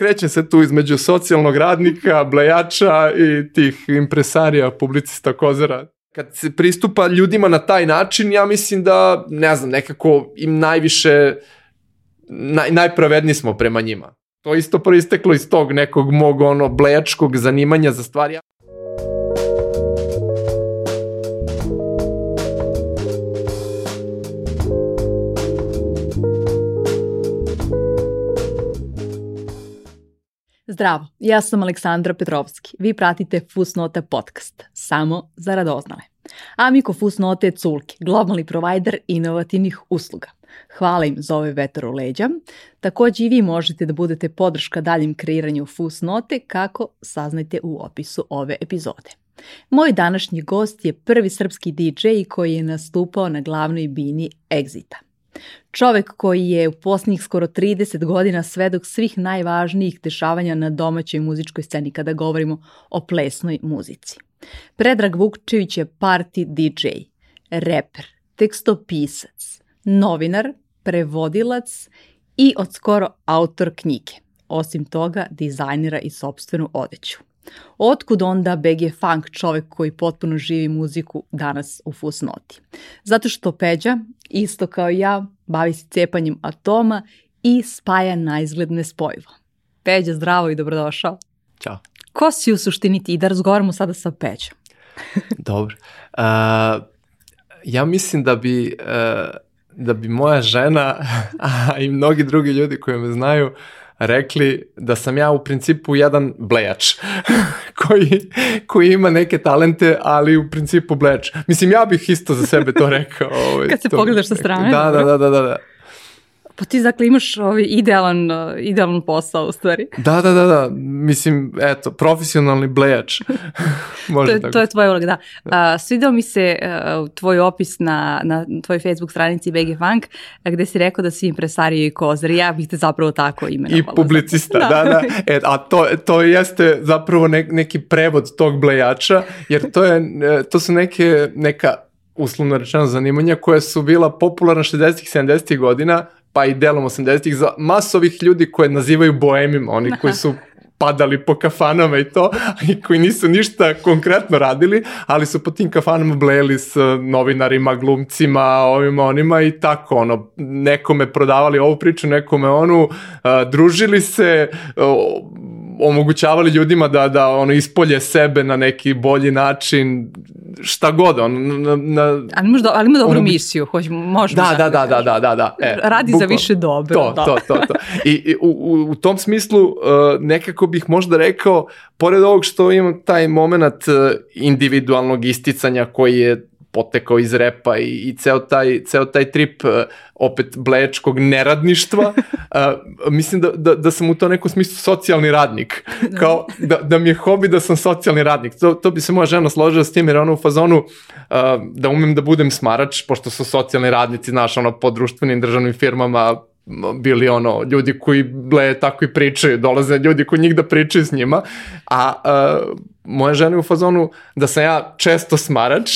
krećem se tu između socijalnog radnika, blejača i tih impresarija, publicista kozara. Kad se pristupa ljudima na taj način, ja mislim da, ne znam, nekako im najviše, naj, najpravedni smo prema njima. To isto proisteklo iz tog nekog mog ono blejačkog zanimanja za stvari. Zdravo, ja sam Aleksandra Petrovski. Vi pratite Fusnota podcast, samo za radoznale. Amiko Fusnote je Culki, globalni provider inovativnih usluga. Hvala im za ove vetar u leđa. Takođe i vi možete da budete podrška daljim kreiranju Fusnote kako saznajte u opisu ove epizode. Moj današnji gost je prvi srpski DJ koji je nastupao na glavnoj bini Exita. Čovek koji je u posljednjih skoro 30 godina svedok svih najvažnijih dešavanja na domaćoj muzičkoj sceni kada govorimo o plesnoj muzici. Predrag Vukčević je party DJ, reper, tekstopisac, novinar, prevodilac i od skoro autor knjige. Osim toga, dizajnira i sobstvenu odeću. Otkud onda BG Funk čovek koji potpuno živi muziku danas u fusnoti? Zato što Peđa, isto kao ja, bavi se cepanjem atoma i spaja na izgled nespojivo. Peđa, zdravo i dobrodošao. Ćao. Ko si u suštini ti? Da razgovaramo sada sa Peđom. Dobro. Uh, ja mislim da bi, uh, da bi moja žena, a i mnogi drugi ljudi koji me znaju, uh, rekli da sam ja u principu jedan blejač koji, koji ima neke talente, ali u principu blejač. Mislim, ja bih isto za sebe to rekao. Ovaj, Kad se to, pogledaš sa strane. Da, da, da, da, da. Pa ti dakle imaš ovaj idealan, uh, idealan posao u stvari. Da, da, da, da. Mislim, eto, profesionalni blejač. Može to, je, tako. to je tvoj uloga, da. da. Uh, svidao mi se uh, tvoj opis na, na tvojoj Facebook stranici BG Funk, gde si rekao da si impresario i kozar. Ja bih te zapravo tako imenovala. I publicista, da, da. da. E, a to, to jeste zapravo ne, neki prevod tog blejača, jer to, je, e, to su neke, neka uslovno rečeno zanimanja koja su bila popularna 60-ih, 70-ih godina, pa i delom 80-ih za masovih ljudi koje nazivaju boemima, oni koji su padali po kafanama i to, i koji nisu ništa konkretno radili, ali su po tim kafanama blejeli s novinarima, glumcima, ovima, onima i tako, ono, nekome prodavali ovu priču, nekome onu, uh, družili se, uh, omogućavali ljudima da, da ono ispolje sebe na neki bolji način, šta god, on, na, na, ali, možda, ali ima dobru ono, misiju, hoć, možemo da, da, da, da, da, da, da, e, Radi bukval, za više dobro. To, da. to, to, to. I, i u, u, u tom smislu uh, nekako bih možda rekao, pored ovog što imam taj moment uh, individualnog isticanja koji je potekao iz repa i, i ceo, taj, ceo taj trip uh, opet blečkog neradništva, uh, mislim da, da, da sam u to nekom smislu socijalni radnik. Da. Kao da, da mi je hobi da sam socijalni radnik. To, to bi se moja žena složila s tim jer ona u fazonu uh, da umem da budem smarač, pošto su socijalni radnici, znaš, ono, po društvenim državnim firmama, bili ono ljudi koji ble tako i pričaju, dolaze ljudi koji njih da pričaju s njima, a uh, moja žena je u fazonu da sam ja često smarač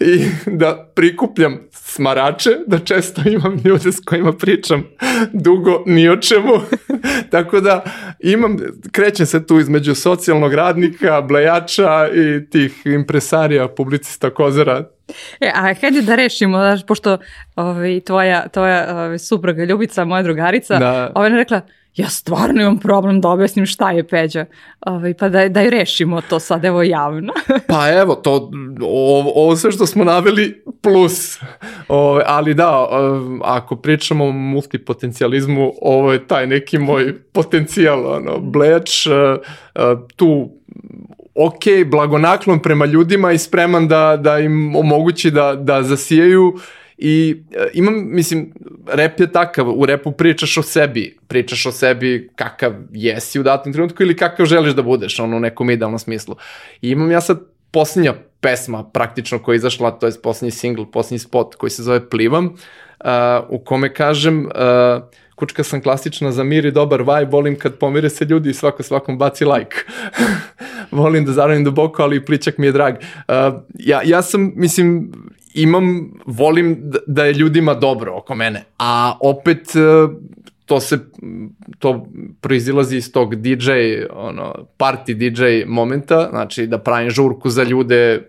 i da prikupljam smarače, da često imam ljude s kojima pričam dugo ni o čemu. Tako da imam, krećem se tu između socijalnog radnika, blejača i tih impresarija, publicista kozara, E, a hajde da rešimo, znaš, pošto ovaj, tvoja, tvoja ovaj, supruga Ljubica, moja drugarica, da. ovaj, rekla, ja stvarno imam problem da objasnim šta je Peđa, ovaj, pa da, da rešimo to sad evo javno. pa evo, to, ovo, ovo sve što smo naveli plus, ovaj, ali da, ako pričamo o multipotencijalizmu, ovo je taj neki moj potencijal, ono, bleč, eh, eh, tu ok, blagonaklon prema ljudima i spreman da, da im omogući da, da zasijaju i e, imam, mislim, rep je takav, u repu pričaš o sebi, pričaš o sebi kakav jesi u datom trenutku ili kakav želiš da budeš, ono u nekom idealnom smislu. I imam ja sad posljednja pesma praktično koja je izašla, to je posljednji single, posljednji spot koji se zove Plivam, uh, u kome kažem uh, kučka sam klasična za mir i dobar vibe, volim kad pomire se ljudi i svako svakom baci like. volim da zaravim duboko, ali pličak mi je drag. Uh, ja, ja sam, mislim, imam, volim da, da je ljudima dobro oko mene, a opet uh, to se, to proizilazi iz tog DJ, ono, party DJ momenta, znači da pravim žurku za ljude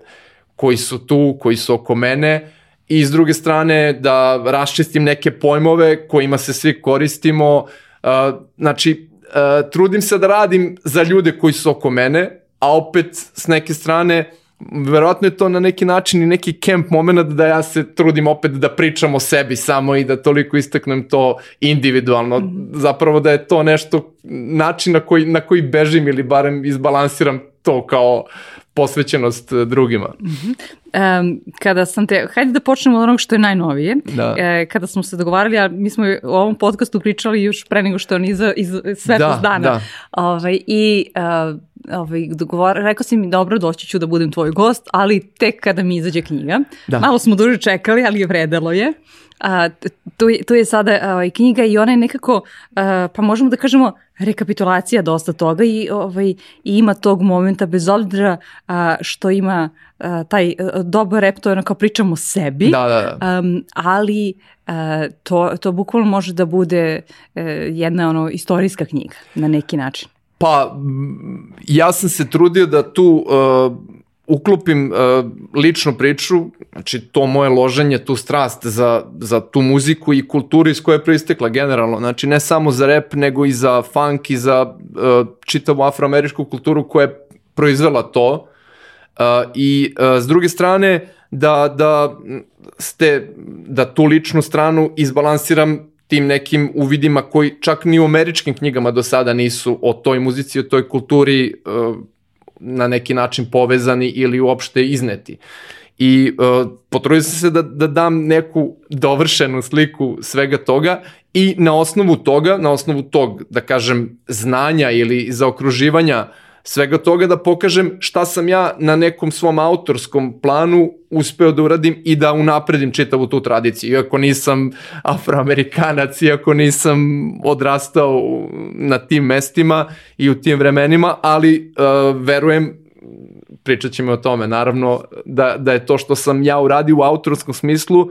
koji su tu, koji su oko mene, i s druge strane da raščistim neke pojmove kojima se svi koristimo, uh, znači uh, trudim se da radim za ljude koji su oko mene, a opet s neke strane verovatno je to na neki način i neki camp moment da ja se trudim opet da pričam o sebi samo i da toliko istaknem to individualno. Mm -hmm. Zapravo da je to nešto način na koji, na koji bežim ili barem izbalansiram to kao posvećenost drugima. Mm -hmm. um, kada sam te, hajde da počnemo od onog što je najnovije. Da. E, kada smo se dogovarali, a mi smo o ovom podcastu pričali još pre nego što on iza, iz svetlost da, dana. Da. Ovaj, I uh, ovaj, dogovor, rekao si mi dobro doći ću da budem tvoj gost, ali tek kada mi izađe knjiga. Da. Malo smo duže čekali, ali je vredelo je. A, tu, je, tu je sada ovaj, knjiga i ona je nekako, a, pa možemo da kažemo, rekapitulacija dosta toga i, ovaj, i ima tog momenta bez obzira a, što ima a, taj a, dobar rep, to je ono kao pričamo o sebi, da, da, da. Um, ali a, to, to bukvalno može da bude a, e, jedna ono istorijska knjiga na neki način. Pa, ja sam se trudio da tu uh, uklopim uh, ličnu priču, znači to moje loženje, tu strast za, za tu muziku i kulturu iz koje je proistekla generalno, znači ne samo za rap, nego i za funk i za uh, čitavu afroameričku kulturu koja je proizvela to. Uh, I uh, s druge strane, da, da, ste, da tu ličnu stranu izbalansiram tim nekim uvidima koji čak ni u američkim knjigama do sada nisu o toj muzici, o toj kulturi uh, na neki način povezani ili uopšte izneti. I uh, potrudio sam se da, da dam neku dovršenu sliku svega toga i na osnovu toga, na osnovu tog, da kažem, znanja ili zaokruživanja uh, svega toga da pokažem šta sam ja na nekom svom autorskom planu uspeo da uradim i da unapredim čitavu tu tradiciju. Iako nisam afroamerikanac, iako nisam odrastao na tim mestima i u tim vremenima, ali uh, verujem pričat ćemo o tome, naravno, da, da je to što sam ja uradio u autorskom smislu, uh,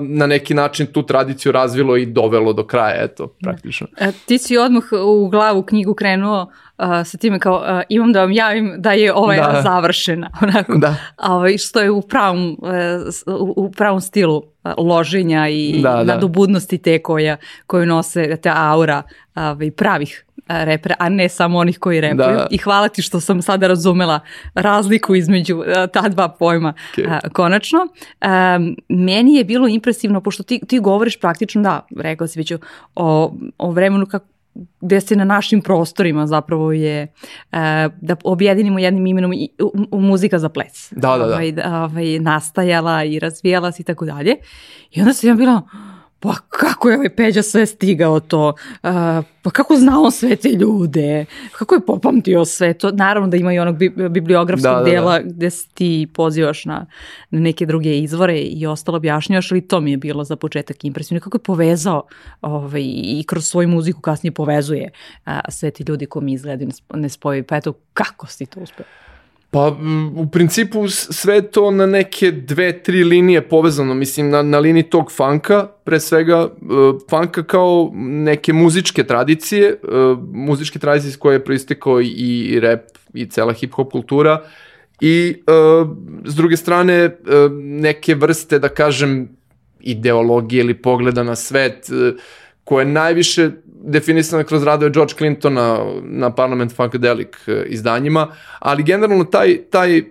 na neki način tu tradiciju razvilo i dovelo do kraja, eto, praktično. E, ti si odmah u glavu knjigu krenuo uh, sa time kao uh, imam da vam javim da je ova da. završena, onako, da. ovaj, što je u pravom, uh, u pravom stilu loženja i da, da. nadobudnosti te koja, koju nose ta aura ovaj, pravih repera, a ne samo onih koji repuju. Da. I hvala ti što sam sada razumela razliku između ta dva pojma okay. konačno. Um, meni je bilo impresivno, pošto ti, ti govoriš praktično, da, rekao si već o, o vremenu kako gde se na našim prostorima zapravo je uh, da objedinimo jednim imenom i, u, u muzika za ples. Da, da, da. Ovaj, ovaj, nastajala i razvijala se i tako dalje. I onda sam ja bila, pa kako je ovaj Peđa sve stigao to, uh, pa kako znao sve te ljude, kako je popamtio sve to, naravno da ima i onog bibliografskog da, da, dela da. gde se ti pozivaš na, na neke druge izvore i ostalo objašnjavaš, ali to mi je bilo za početak impresivno, kako je povezao ovaj, i kroz svoju muziku kasnije povezuje uh, sve ti ljudi ko mi izgledaju ne spoji, pa eto, kako si to uspeo? Pa u principu sve to na neke dve, tri linije povezano, mislim na, na liniji tog funka, pre svega uh, funka kao neke muzičke tradicije, uh, muzičke tradicije iz koje je proistekao i rap i cela hip-hop kultura i uh, s druge strane uh, neke vrste, da kažem, ideologije ili pogleda na svet uh, koje najviše definisana kroz radove George Clintona na Parliament Funkadelic e, izdanjima, ali generalno taj, taj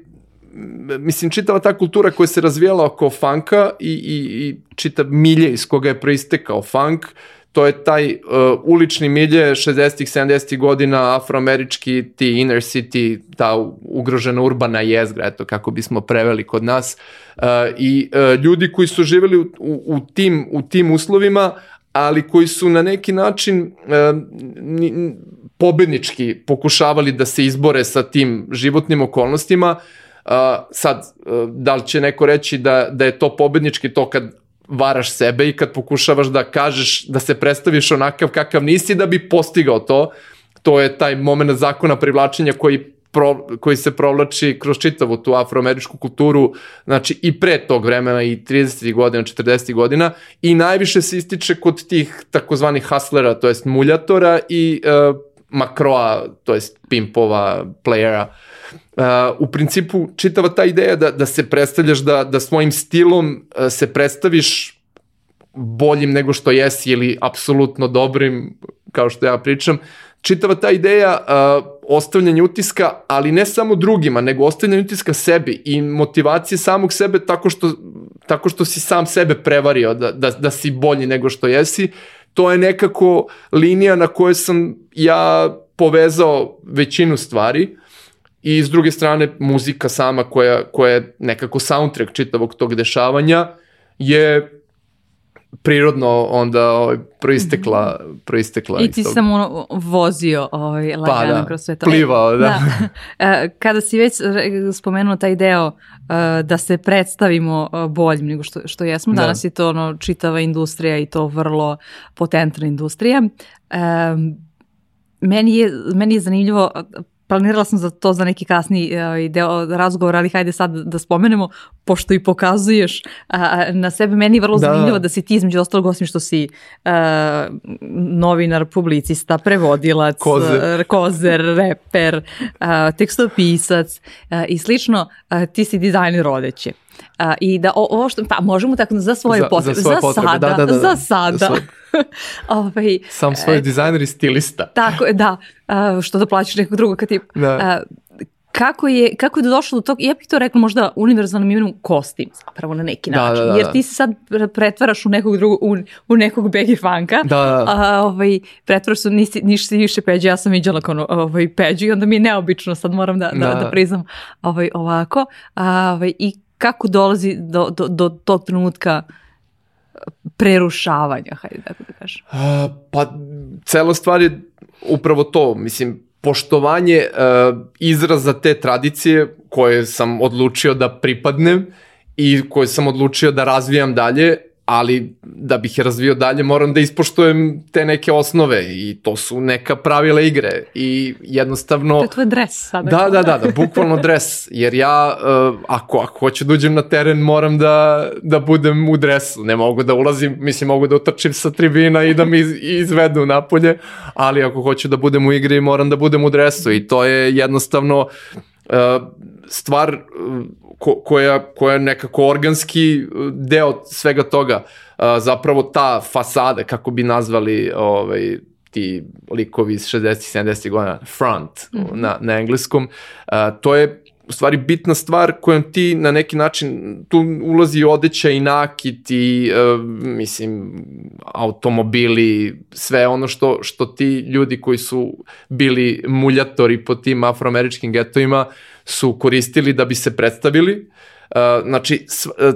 mislim, čitava ta kultura koja se razvijala oko funka i, i, i čitav milje iz koga je proistekao funk, to je taj uh, ulični milje 60-ih, 70-ih godina, afroamerički, ti inner city, ta ugrožena urbana jezgra, eto kako bismo preveli kod nas. Uh, I uh, ljudi koji su živeli u, u, u, tim, u tim uslovima, ali koji su na neki način e, pobednički pokušavali da se izbore sa tim životnim okolnostima. E, sad, e, da li će neko reći da, da je to pobednički to kad varaš sebe i kad pokušavaš da kažeš, da se predstaviš onakav kakav nisi da bi postigao to, to je taj moment zakona privlačenja koji pro, koji se provlači kroz čitavu tu afroameričku kulturu, znači i pre tog vremena i 30. godina, 40. godina i najviše se ističe kod tih takozvanih haslera, to jest muljatora i uh, makroa, to jest pimpova, playera. Uh, u principu čitava ta ideja da, da se predstavljaš, da, da svojim stilom uh, se predstaviš boljim nego što jesi ili apsolutno dobrim, kao što ja pričam, čitava ta ideja uh, ostavljanja utiska, ali ne samo drugima, nego ostavljanja utiska sebi i motivacije samog sebe tako što, tako što si sam sebe prevario da, da, da si bolji nego što jesi, to je nekako linija na kojoj sam ja povezao većinu stvari. I s druge strane muzika sama koja, koja je nekako soundtrack čitavog tog dešavanja je prirodno onda ovaj, proistekla, mhm. proistekla I ti sam ono vozio ovaj, lagano pa, da, kroz sve to. plivao, da. da. E, kada si već spomenuo taj deo e, da se predstavimo e, boljim nego što, što jesmo, da. danas je to ono, čitava industrija i to vrlo potentna industrija. Um, meni je, meni je zanimljivo planirala sam za to za neki kasni uh, deo razgovora, ali hajde sad da spomenemo, pošto i pokazuješ uh, na sebe, meni je vrlo da. zanimljivo da si ti između ostalog, osim što si uh, novinar, publicista, prevodilac, kozer, kozer reper, uh, tekstopisac uh, i slično, uh, ti si dizajner rodeće. Uh, I da ovo što, pa možemo tako za svoje za, potrebe, za, svoje za potrebe. sada, da, da, da, za sada. Za ovaj, Sam svoj e, dizajner i stilista. Tako je, da, uh, što da plaćaš nekog drugog kad ti... Da. Uh, kako je, kako je došlo do toga, ja bih to rekla možda univerzalnom imenom kostim, zapravo na neki da, način, da, da, da. jer ti se sad pretvaraš u nekog drugog, u, u nekog begi fanka, da, da. a ovaj, pretvaraš se, nisi, nisi više peđe, ja sam viđala kao ovaj, peđu i onda mi je neobično, sad moram da, da, da, da priznam ovaj, ovako, a, ovaj, i kako dolazi do, do, do tog trenutka prerušavanja, hajde tako da kažem? Pa, cela stvar je upravo to, mislim, poštovanje uh, izraza te tradicije koje sam odlučio da pripadnem i koje sam odlučio da razvijam dalje, ali da bih je razvio dalje moram da ispoštujem te neke osnove i to su neka pravila igre. I jednostavno... To je tvoj dres sada. Da, da, da, da, bukvalno dres, jer ja uh, ako, ako hoću da uđem na teren moram da, da budem u dresu, ne mogu da ulazim, mislim mogu da utrčim sa tribina i da mi izvedu napolje, ali ako hoću da budem u igri moram da budem u dresu. I to je jednostavno uh, stvar ko, koja, koja je nekako organski uh, deo svega toga. Uh, zapravo ta fasada, kako bi nazvali ovaj, ti likovi iz 60 70 godina, front mm -hmm. na, na engleskom, uh, to je u stvari bitna stvar kojom ti na neki način, tu ulazi odeća i nakit i uh, mislim automobili, sve ono što, što ti ljudi koji su bili muljatori po tim afroameričkim getovima su koristili da bi se predstavili. Uh, znači,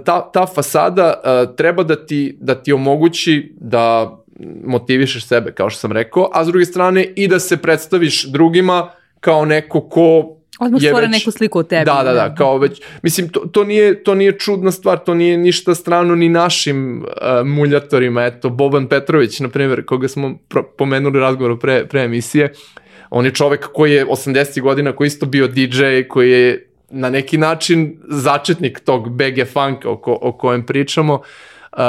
ta, ta fasada uh, treba da ti, da ti omogući da motivišeš sebe, kao što sam rekao, a s druge strane i da se predstaviš drugima kao neko ko Odmah stvore neku sliku o tebi. Da, da, da, kao već, mislim, to, to, nije, to nije čudna stvar, to nije ništa strano ni našim uh, muljatorima, eto, Boban Petrović, na primjer, koga smo pro, pomenuli razgovoru pre, pre emisije, on je čovek koji je 80. godina, koji isto bio DJ, koji je na neki način začetnik tog BG funka o, ko, o kojem pričamo. Uh,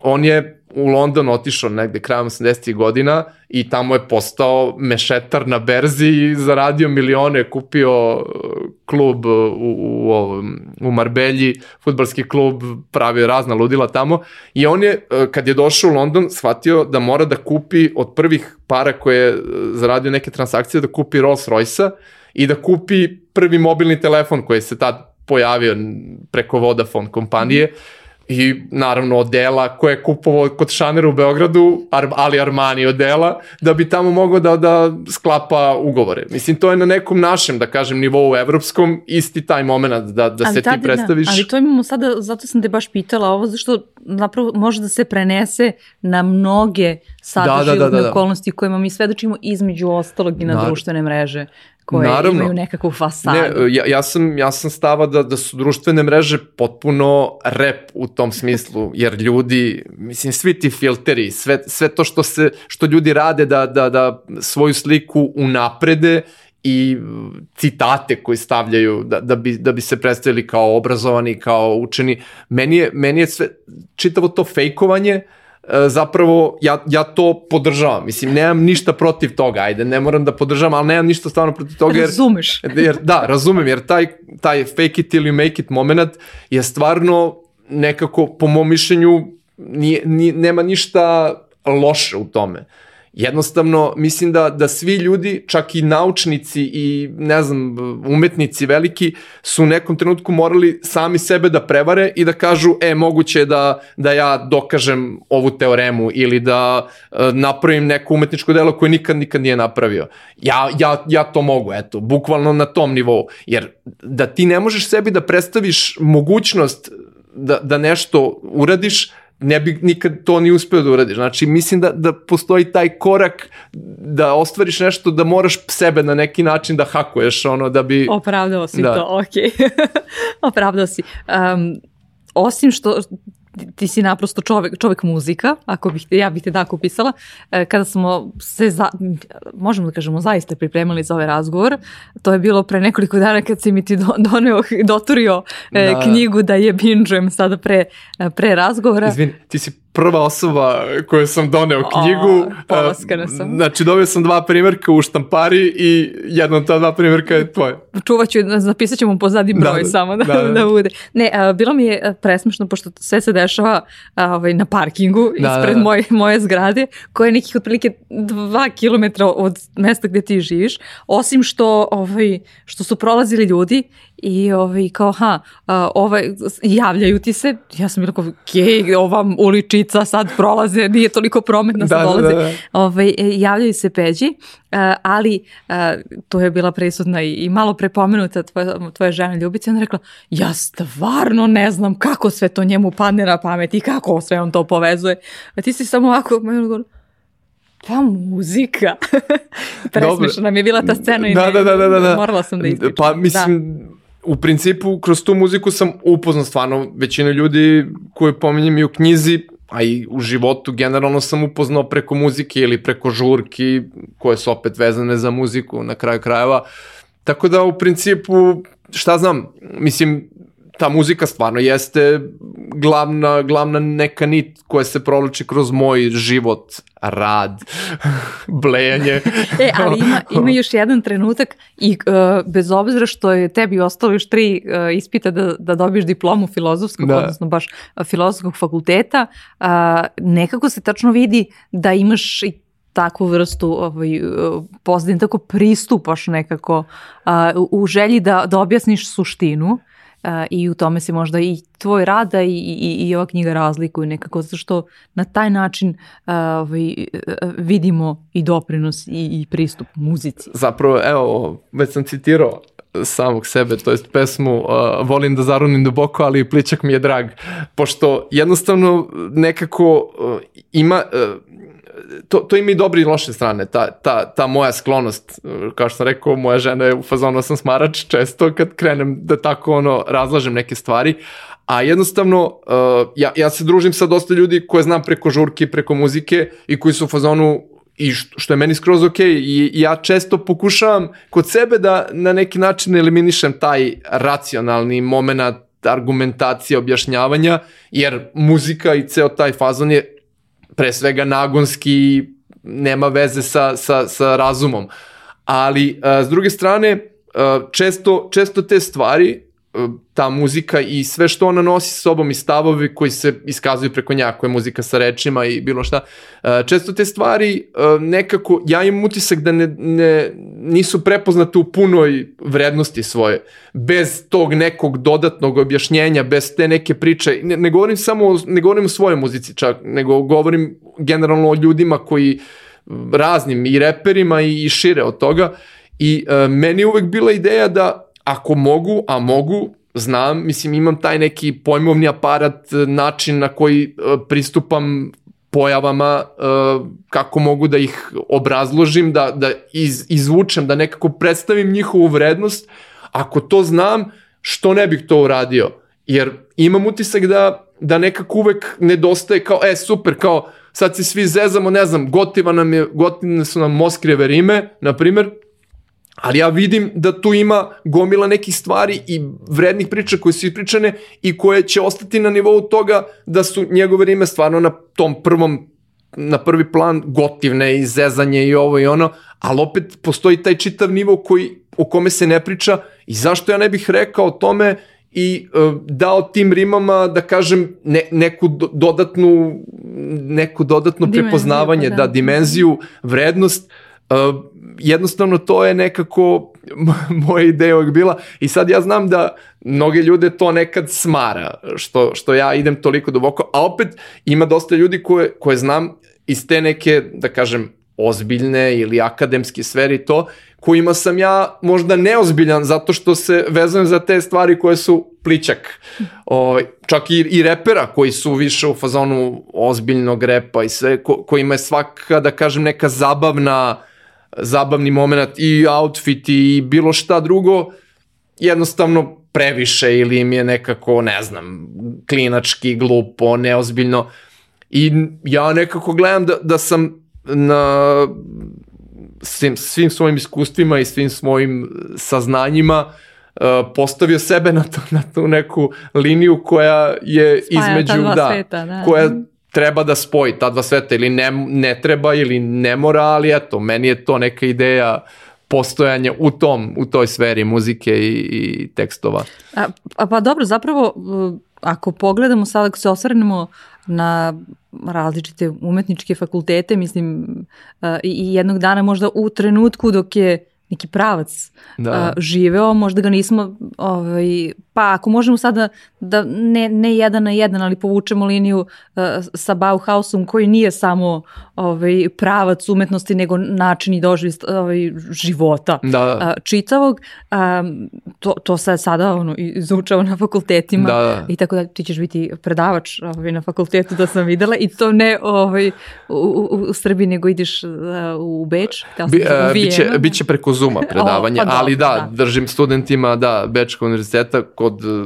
on je u London otišao negde krajem 80. godina i tamo je postao mešetar na berzi i zaradio milione, kupio uh, klub u, u, u, u Marbelji, futbalski klub, pravio razna ludila tamo i on je, uh, kad je došao u London, shvatio da mora da kupi od prvih para koje je uh, zaradio neke transakcije, da kupi Rolls Royce-a i da kupi prvi mobilni telefon koji se tad pojavio preko Vodafone kompanije mm i naravno odela koje je kupovao kod Šanera u Beogradu, ali Armani odela, da bi tamo mogao da, da sklapa ugovore. Mislim, to je na nekom našem, da kažem, nivou evropskom, isti taj moment da, da ali se tada, ti predstaviš. Da, ali to imamo sada, zato sam te baš pitala ovo, zašto napravo može da se prenese na mnoge sada da, da, da, da, da. okolnosti kojima mi svedočimo između ostalog i na da. društvene mreže koje Naravno. imaju nekakvu fasadu. Ne, ja, ja, sam, ja sam stava da, da su društvene mreže potpuno rep u tom smislu, jer ljudi, mislim, svi ti filteri, sve, sve to što, se, što ljudi rade da, da, da svoju sliku unaprede i citate koji stavljaju da, da, bi, da bi se predstavili kao obrazovani, kao učeni. Meni je, meni je sve, čitavo to fejkovanje, e, zapravo ja, ja to podržavam. Mislim, nemam ništa protiv toga, ajde, ne moram da podržavam, ali nemam ništa stvarno protiv toga. Jer, Razumeš. Jer, da, razumem, jer taj, taj fake it ili make it moment je stvarno nekako, po mom mišljenju, nije, nije, nema ništa loše u tome. Jednostavno, mislim da, da svi ljudi, čak i naučnici i, ne znam, umetnici veliki, su u nekom trenutku morali sami sebe da prevare i da kažu, e, moguće je da, da ja dokažem ovu teoremu ili da e, napravim neko umetničko delo koje nikad, nikad nije napravio. Ja, ja, ja to mogu, eto, bukvalno na tom nivou. Jer da ti ne možeš sebi da predstaviš mogućnost da, da nešto uradiš, ne bi nikad to ni uspeo da uradiš. Znači, mislim da, da postoji taj korak da ostvariš nešto da moraš sebe na neki način da hakuješ, ono, da bi... Opravdao si Da. to, ok. Opravdao si. Um, osim što ti si naprosto čovek, čovek muzika, ako bih ja bih te tako pisala, e, kada smo se, za, možemo da kažemo, zaista pripremali za ovaj razgovor, to je bilo pre nekoliko dana kad si mi ti do, doneo, doturio e, Da. knjigu da je binđujem sada pre, e, pre razgovora. Izvini, ti si prva osoba koju sam doneo knjigu. polaskana A, sam. Znači, dobio sam dva primjerka u štampari i jedna od ta dva primjerka je tvoje. čuvat ću, zapisat ćemo pozadi broj Da, da, samo da, da, da, da. bude. Ne, a, bilo mi je a, presmešno pošto sve se dešava a, ovaj, na parkingu Da, ispred da, da. Moje, moje zgrade koja je nekih otprilike dva kilometra od mesta gde ti živiš, osim što, ovaj, što su prolazili ljudi i ovaj, kao, ha, ovaj, javljaju ti se, ja sam bila kao, okej, ova uličica sad prolaze, nije toliko prometna, sad Da, da, dolaze. da, da. Ovaj, e, javljaju se peđi, a, ali a, to je bila prisutna i, i malo prepomenuta tvoja, tvoja žena Ljubica ona rekla, ja stvarno ne znam kako sve to njemu padne na pamet i kako sve on to povezuje. A ti si samo ovako, pa muzika. Presmešna nam je bila ta scena i Da, ne- da, da, da, da, da. morala sam da ispričam. Pa mislim, u principu, kroz tu muziku sam upoznao stvarno većinu ljudi koje pominjem i u knjizi, a i u životu generalno sam upoznao preko muzike ili preko žurki koje su opet vezane za muziku na kraju krajeva. Tako da u principu, šta znam, mislim, ta muzika stvarno jeste glavna, glavna neka nit koja se provlači kroz moj život, rad, blejanje. E, ali ima, ima još jedan trenutak i uh, bez obzira što je tebi ostalo još tri uh, ispita da, da dobiješ diplomu filozofskog, Da. odnosno baš uh, filozofskog fakulteta, uh, nekako se tačno vidi da imaš i takvu vrstu ovaj, pozadin, tako pristupaš nekako uh, u, u želji da, da objasniš suštinu i u tome se možda i tvoj rada i, i, i ova knjiga razlikuju nekako, zato što na taj način ovaj, vidimo i doprinos i, i pristup muzici. Zapravo, evo, već sam citirao samog sebe, to jest pesmu uh, Volim da zarunim duboko, ali pličak mi je drag. Pošto jednostavno nekako uh, ima... Uh, to, to ima i dobre i loše strane, ta, ta, ta moja sklonost, uh, kao što sam rekao, moja žena je u fazonu sam smarač često kad krenem da tako ono razlažem neke stvari, a jednostavno uh, ja, ja se družim sa dosta ljudi koje znam preko žurke, preko muzike i koji su u fazonu i što, je meni skroz ok i ja često pokušavam kod sebe da na neki način eliminišem taj racionalni moment argumentacije, objašnjavanja, jer muzika i ceo taj fazon je pre svega nagonski, nema veze sa, sa, sa razumom. Ali, a, s druge strane, a, često, često te stvari, ta muzika i sve što ona nosi sa sobom i stavovi koji se iskazuju preko nja, koja je muzika sa rečima i bilo šta, a, često te stvari a, nekako, ja imam utisak da ne, ne, nisu prepoznate u punoj vrednosti svoje, bez tog nekog dodatnog objašnjenja, bez te neke priče, ne, ne govorim samo, ne govorim o svojoj muzici čak, nego govorim generalno o ljudima koji raznim i reperima i, i šire od toga. I e, meni je uvek bila ideja da ako mogu, a mogu, znam, mislim imam taj neki pojmovni aparat, e, način na koji e, pristupam pojavama, e, kako mogu da ih obrazložim, da, da iz, izvučem, da nekako predstavim njihovu vrednost, ako to znam, što ne bih to uradio? Jer imam utisak da, da nekako uvek nedostaje kao, e super, kao sad se svi zezamo, ne znam, gotiva nam je, gotivne su nam Moskrijeve rime, na primer, ali ja vidim da tu ima gomila nekih stvari i vrednih priča koje su ispričane i koje će ostati na nivou toga da su njegove rime stvarno na tom prvom na prvi plan gotivne i zezanje i ovo i ono, ali opet postoji taj čitav nivo koji, o kome se ne priča i zašto ja ne bih rekao o tome i uh, dao tim rimama da kažem ne, neku do, dodatnu neku dodatno dimenziju, prepoznavanje, pa da. da dimenziju, vrednost uh, jednostavno to je nekako moja ideja uvijek bila i sad ja znam da mnoge ljude to nekad smara što, što ja idem toliko duboko, a opet ima dosta ljudi koje, koje znam iz te neke, da kažem, ozbiljne ili akademske sferi to, kojima sam ja možda neozbiljan zato što se vezujem za te stvari koje su pličak. O, čak i, i repera koji su više u fazonu ozbiljnog repa i sve, ko, kojima je svaka, da kažem, neka zabavna, zabavni moment i outfit i bilo šta drugo, jednostavno previše ili im je nekako, ne znam, klinački, glupo, neozbiljno. I ja nekako gledam da, da sam na svim, svim svojim iskustvima i svim svojim saznanjima uh, postavio sebe na, to, na tu neku liniju koja je Spaja između, da, sveta, da, koja treba da spoji ta dva sveta ili ne, ne treba ili ne mora, ali eto, meni je to neka ideja postojanja u tom, u toj sferi muzike i, i tekstova. A, a pa dobro, zapravo ako pogledamo sad, ako se osvrnemo na različite umetničke fakultete, mislim, i jednog dana možda u trenutku dok je neki pravac da. živeo, možda ga nismo ovaj, pa ako možemo sada da ne, ne jedan na jedan, ali povučemo liniju uh, sa Bauhausom koji nije samo ovaj, pravac umetnosti, nego način i doživ ovaj, života da. uh, čitavog, um, to, to se sada ono, izučava na fakultetima da, da. i tako da ti ćeš biti predavač ovaj, na fakultetu da sam videla i to ne ovaj, u, u, u Srbiji, nego ideš uh, u Beč. Bi, uh, biće, biće preko Zuma predavanje, o, pa ali da, da, držim studentima da, Bečkog univerziteta kod e,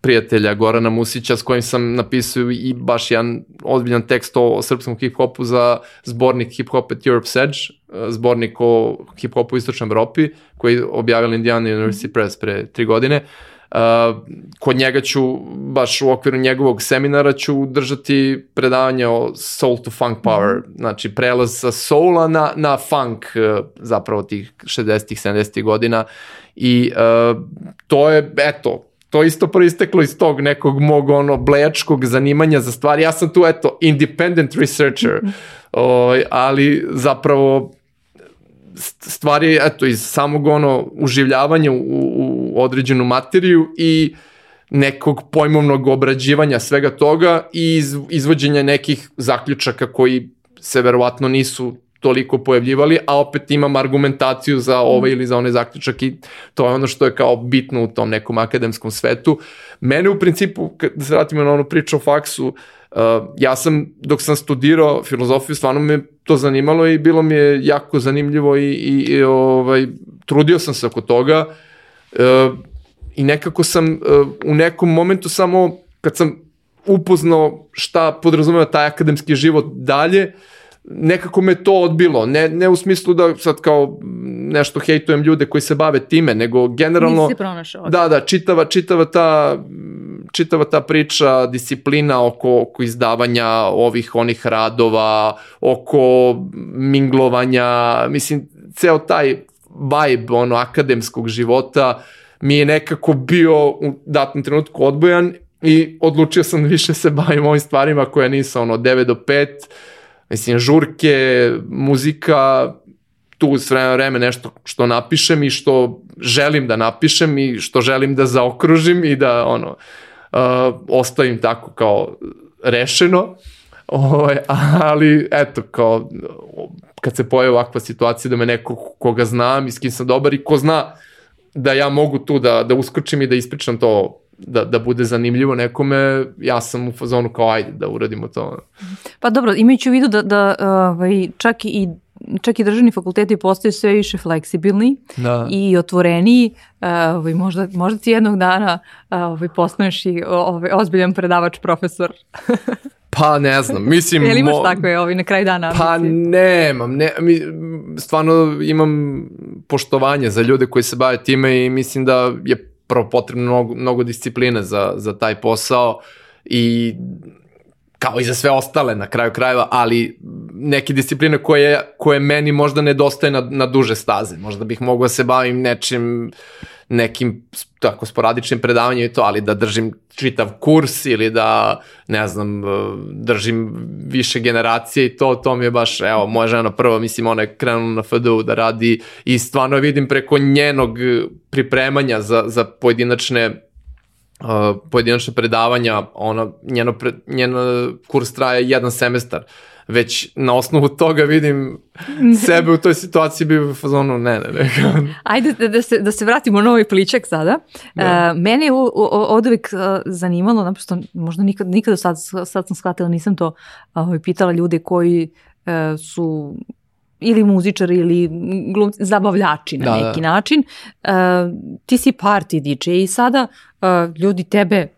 prijatelja Gorana Musića s kojim sam napisao i baš jedan ozbiljan tekst o srpskom hip-hopu za zbornik Hip-Hop at Europe's Edge, e, zbornik o hip-hopu u Istočnoj Evropi, koji je objavila Indiana University Press pre tri godine. Uh, kod njega ću, baš u okviru njegovog seminara ću držati predavanje o soul to funk power, mm. znači prelaz sa soula na, na funk uh, zapravo tih 60-ih, 70-ih godina i uh, to je, eto, to isto proisteklo iz tog nekog mog ono blejačkog zanimanja za stvari. Ja sam tu eto independent researcher, -hmm. o, ali zapravo stvari eto iz samog ono uživljavanja u, u određenu materiju i nekog pojmovnog obrađivanja svega toga i iz, izvođenja nekih zaključaka koji se verovatno nisu toliko pojavljivali, a opet imam argumentaciju za ovaj ili za onaj zaključak i to je ono što je kao bitno u tom nekom akademskom svetu. Mene u principu, da se vratimo na onu priču o faksu, uh, ja sam, dok sam studirao filozofiju, stvarno me to zanimalo i bilo mi je jako zanimljivo i, i, i ovaj, trudio sam se oko toga uh, i nekako sam uh, u nekom momentu samo, kad sam upoznao šta podrazumeva taj akademski život dalje, uh, nekako me to odbilo, ne, ne u smislu da sad kao nešto hejtujem ljude koji se bave time, nego generalno... Nisi pronašao. Da, da, čitava, čitava ta čitava ta priča, disciplina oko, oko izdavanja ovih onih radova, oko minglovanja, mislim, ceo taj vibe ono, akademskog života mi je nekako bio u datnom trenutku odbojan i odlučio sam da više se bavim ovim stvarima koje nisu ono 9 do 5, Mislim, žurke, muzika, tu s vremena vreme nešto što napišem i što želim da napišem i što želim da zaokružim i da ono uh, ostavim tako kao rešeno. Ovaj, ali eto, kao kad se pojavi ovakva situacija da me neko koga znam i s kim sam dobar i ko zna da ja mogu tu da, da uskočim i da ispričam to da, da bude zanimljivo nekome, ja sam u fazonu kao ajde da uradimo to. Pa dobro, imajući u vidu da, da ovaj, čak i čak i državni fakulteti postaju sve više fleksibilni da. i otvoreniji. Ovaj, možda, možda ti jednog dana ovaj, postaneš i ovaj, ozbiljan predavač profesor. Pa ne znam, mislim... Jel imaš mo... takve ovi na kraju dana ambicije? Pa nemam, ne, mi, stvarno imam poštovanje za ljude koji se bave time i mislim da je prvo potrebno mnogo, mnogo discipline za, za taj posao i kao i za sve ostale na kraju krajeva, ali neke discipline koje, koje meni možda nedostaje na, na duže staze. Možda bih mogao da se bavim nečim, nekim tako sporadičnim predavanjem i to, ali da držim čitav kurs ili da, ne znam, držim više generacije i to, to mi je baš, evo, moja žena prva, mislim, ona je krenula na FDU da radi i stvarno vidim preko njenog pripremanja za, za pojedinačne uh, pojedinačne predavanja, ona, njeno, pre, njeno kurs traje jedan semestar, već na osnovu toga vidim sebe u toj situaciji bi u fazonu ne, ne, ne. Ajde da, da, se, da se vratimo na ovaj pličak sada. Da. Uh, mene je od uvijek uh, zanimalo, naprosto možda nikad, nikada sad, sad sam shvatila, nisam to uh, pitala ljude koji uh, su ili muzičari ili glumci, zabavljači na da, neki da. način. Uh, ti si party DJ i sada uh, ljudi tebe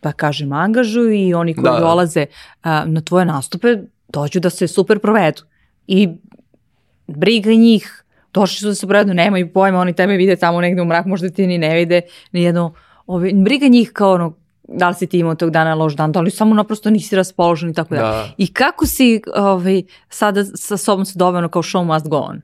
pa kažem angažuju i oni koji da, da. dolaze uh, na tvoje nastupe dođu da se super provedu. I briga njih, došli su da se provedu, nemaju pojma, oni tebe vide tamo negde u mrak, možda ti ni ne vide, ni jedno, ove, briga njih kao ono, da li si ti imao tog dana loš dan, da li samo naprosto nisi raspoložen i tako da. da. I kako si ovaj, sada sa sobom se doveo kao show must go on?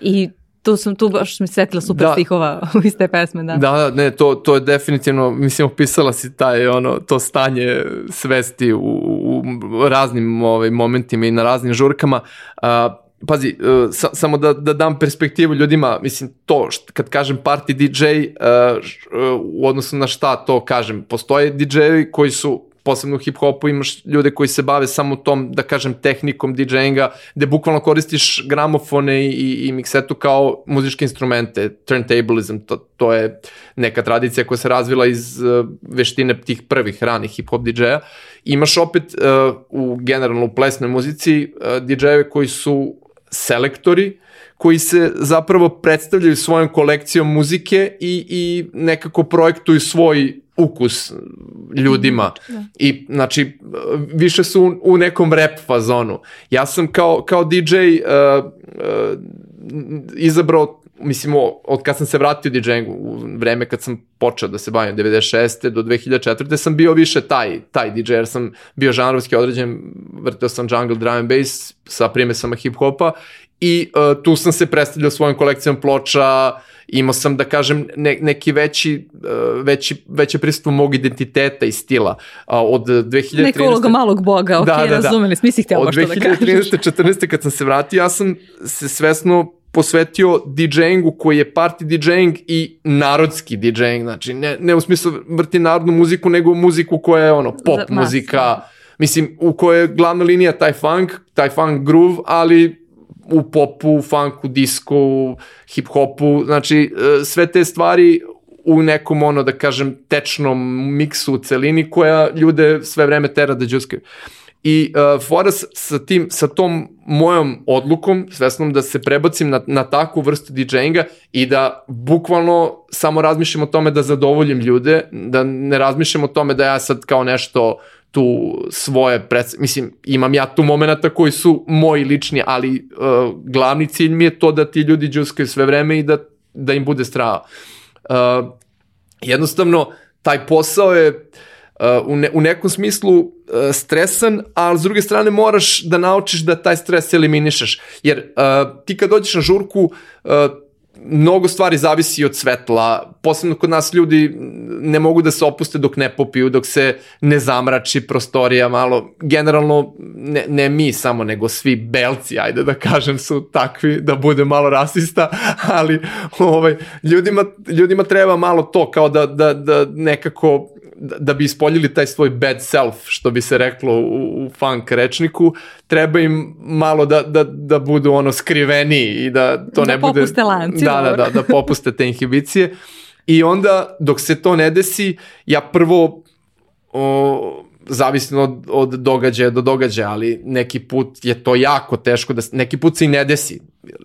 I tu sam, tu baš mi setila super da. stihova iz te pesme, da. Da, ne, to, to je definitivno, mislim, opisala si taj, ono, to stanje svesti u, u raznim ovaj, momentima i na raznim žurkama. Uh, pazi, uh, sa, samo da, da dam perspektivu ljudima, mislim, to, št, kad kažem party DJ, uh, u odnosu na šta to kažem, postoje DJ-evi koji su posebno u hip-hopu imaš ljude koji se bave samo tom, da kažem, tehnikom DJ-inga, gde bukvalno koristiš gramofone i, i miksetu kao muzičke instrumente, turntablism, to, to je neka tradicija koja se razvila iz uh, veštine tih prvih ranih hip-hop DJ-a. Imaš opet uh, u generalno u plesnoj muzici uh, DJ-eve koji su selektori, koji se zapravo predstavljaju svojom kolekcijom muzike i, i nekako projektuju svoj ukus ljudima da. i znači više su u, u nekom rap fazonu. Ja sam kao, kao DJ uh, uh, izabrao mislim, od kad sam se vratio DJ-ingu, u vreme kad sam počeo da se bavim 96. do 2004. sam bio više taj, taj DJ, jer sam bio žanrovski određen, vrteo sam jungle, drum and bass sa primesama hip-hopa i uh, tu sam se predstavljao svojom kolekcijom ploča, imao sam da kažem ne, neki veći, uh, veći, veće prisustvo mog identiteta i stila. Uh, od 2013. Neka uloga malog boga, ok, da, da, da. razumeli, smisli htjela što da kažeš. Od 2013. 14. kad sam se vratio, ja sam se svesno posvetio DJ-ingu koji je party DJ-ing i narodski DJ-ing, znači ne, ne u smislu vrti narodnu muziku, nego muziku koja je ono pop Za, muzika, mislim u kojoj je glavna linija taj funk, taj funk groove, ali u popu, funku, disku, hip-hopu, znači e, sve te stvari u nekom ono da kažem tečnom miksu u celini koja ljude sve vreme tera da džuskaju. I uh, fora sa, tim, sa tom mojom odlukom, svesnom da se prebacim na, na takvu vrstu DJ-inga i da bukvalno samo razmišljam o tome da zadovoljim ljude, da ne razmišljam o tome da ja sad kao nešto tu svoje predstav... mislim, imam ja tu momenta koji su moji lični, ali uh, glavni cilj mi je to da ti ljudi džuskaju sve vreme i da, da im bude strava. Uh, jednostavno, taj posao je uh, u, ne, u nekom smislu uh, stresan, ali s druge strane moraš da naučiš da taj stres eliminišeš. Jer uh, ti kad dođeš na žurku, uh, mnogo stvari zavisi od svetla, posebno kod nas ljudi ne mogu da se opuste dok ne popiju, dok se ne zamrači prostorija malo, generalno ne, ne mi samo, nego svi belci, ajde da kažem, su takvi, da bude malo rasista, ali ovaj, ljudima, ljudima treba malo to, kao da, da, da nekako Da, bi ispoljili taj svoj bad self, što bi se reklo u, u funk rečniku, treba im malo da, da, da budu ono skriveni i da to da ne bude... Da popuste lanci. Da, da, da, da popuste te inhibicije. I onda, dok se to ne desi, ja prvo o, zavisno od, od događaja do događaja, ali neki put je to jako teško, da, neki put se i ne desi.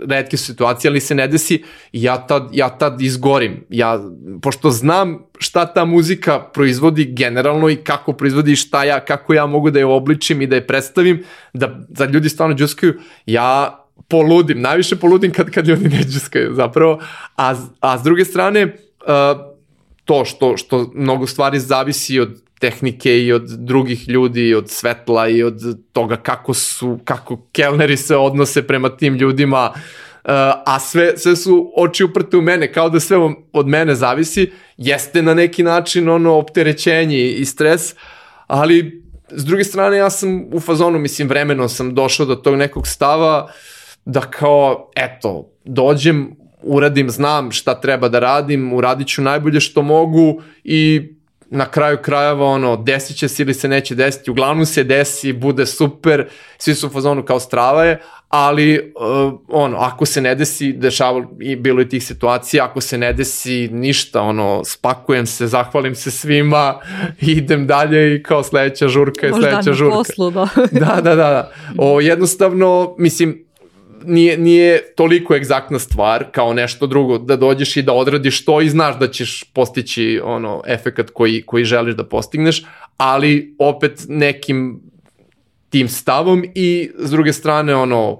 Redke su situacije, ali se ne desi i ja tad, ja tad izgorim. Ja, pošto znam šta ta muzika proizvodi generalno i kako proizvodi šta ja, kako ja mogu da je obličim i da je predstavim, da, da ljudi stvarno džuskaju, ja poludim, najviše poludim kad, kad ljudi ne džuskaju zapravo, a, a s druge strane, uh, to što, što mnogo stvari zavisi od tehnike i od drugih ljudi, i od svetla i od toga kako su, kako kelneri se odnose prema tim ljudima, uh, a sve, sve su oči uprte u mene, kao da sve od mene zavisi, jeste na neki način ono opterećenje i stres, ali s druge strane ja sam u fazonu, mislim vremeno sam došao do tog nekog stava da kao, eto, dođem, uradim, znam šta treba da radim, uradit ću najbolje što mogu i na kraju krajeva ono, desit će se ili se neće desiti, uglavnom se desi, bude super, svi su u fazonu kao strava je, ali uh, ono, ako se ne desi, dešava i bilo je tih situacija, ako se ne desi ništa, ono, spakujem se, zahvalim se svima, idem dalje i kao sledeća žurka je sledeća žurka. Možda poslu, da. da, da, da. O, jednostavno, mislim, nije, nije toliko egzaktna stvar kao nešto drugo, da dođeš i da odradiš to i znaš da ćeš postići ono efekat koji, koji želiš da postigneš, ali opet nekim tim stavom i s druge strane ono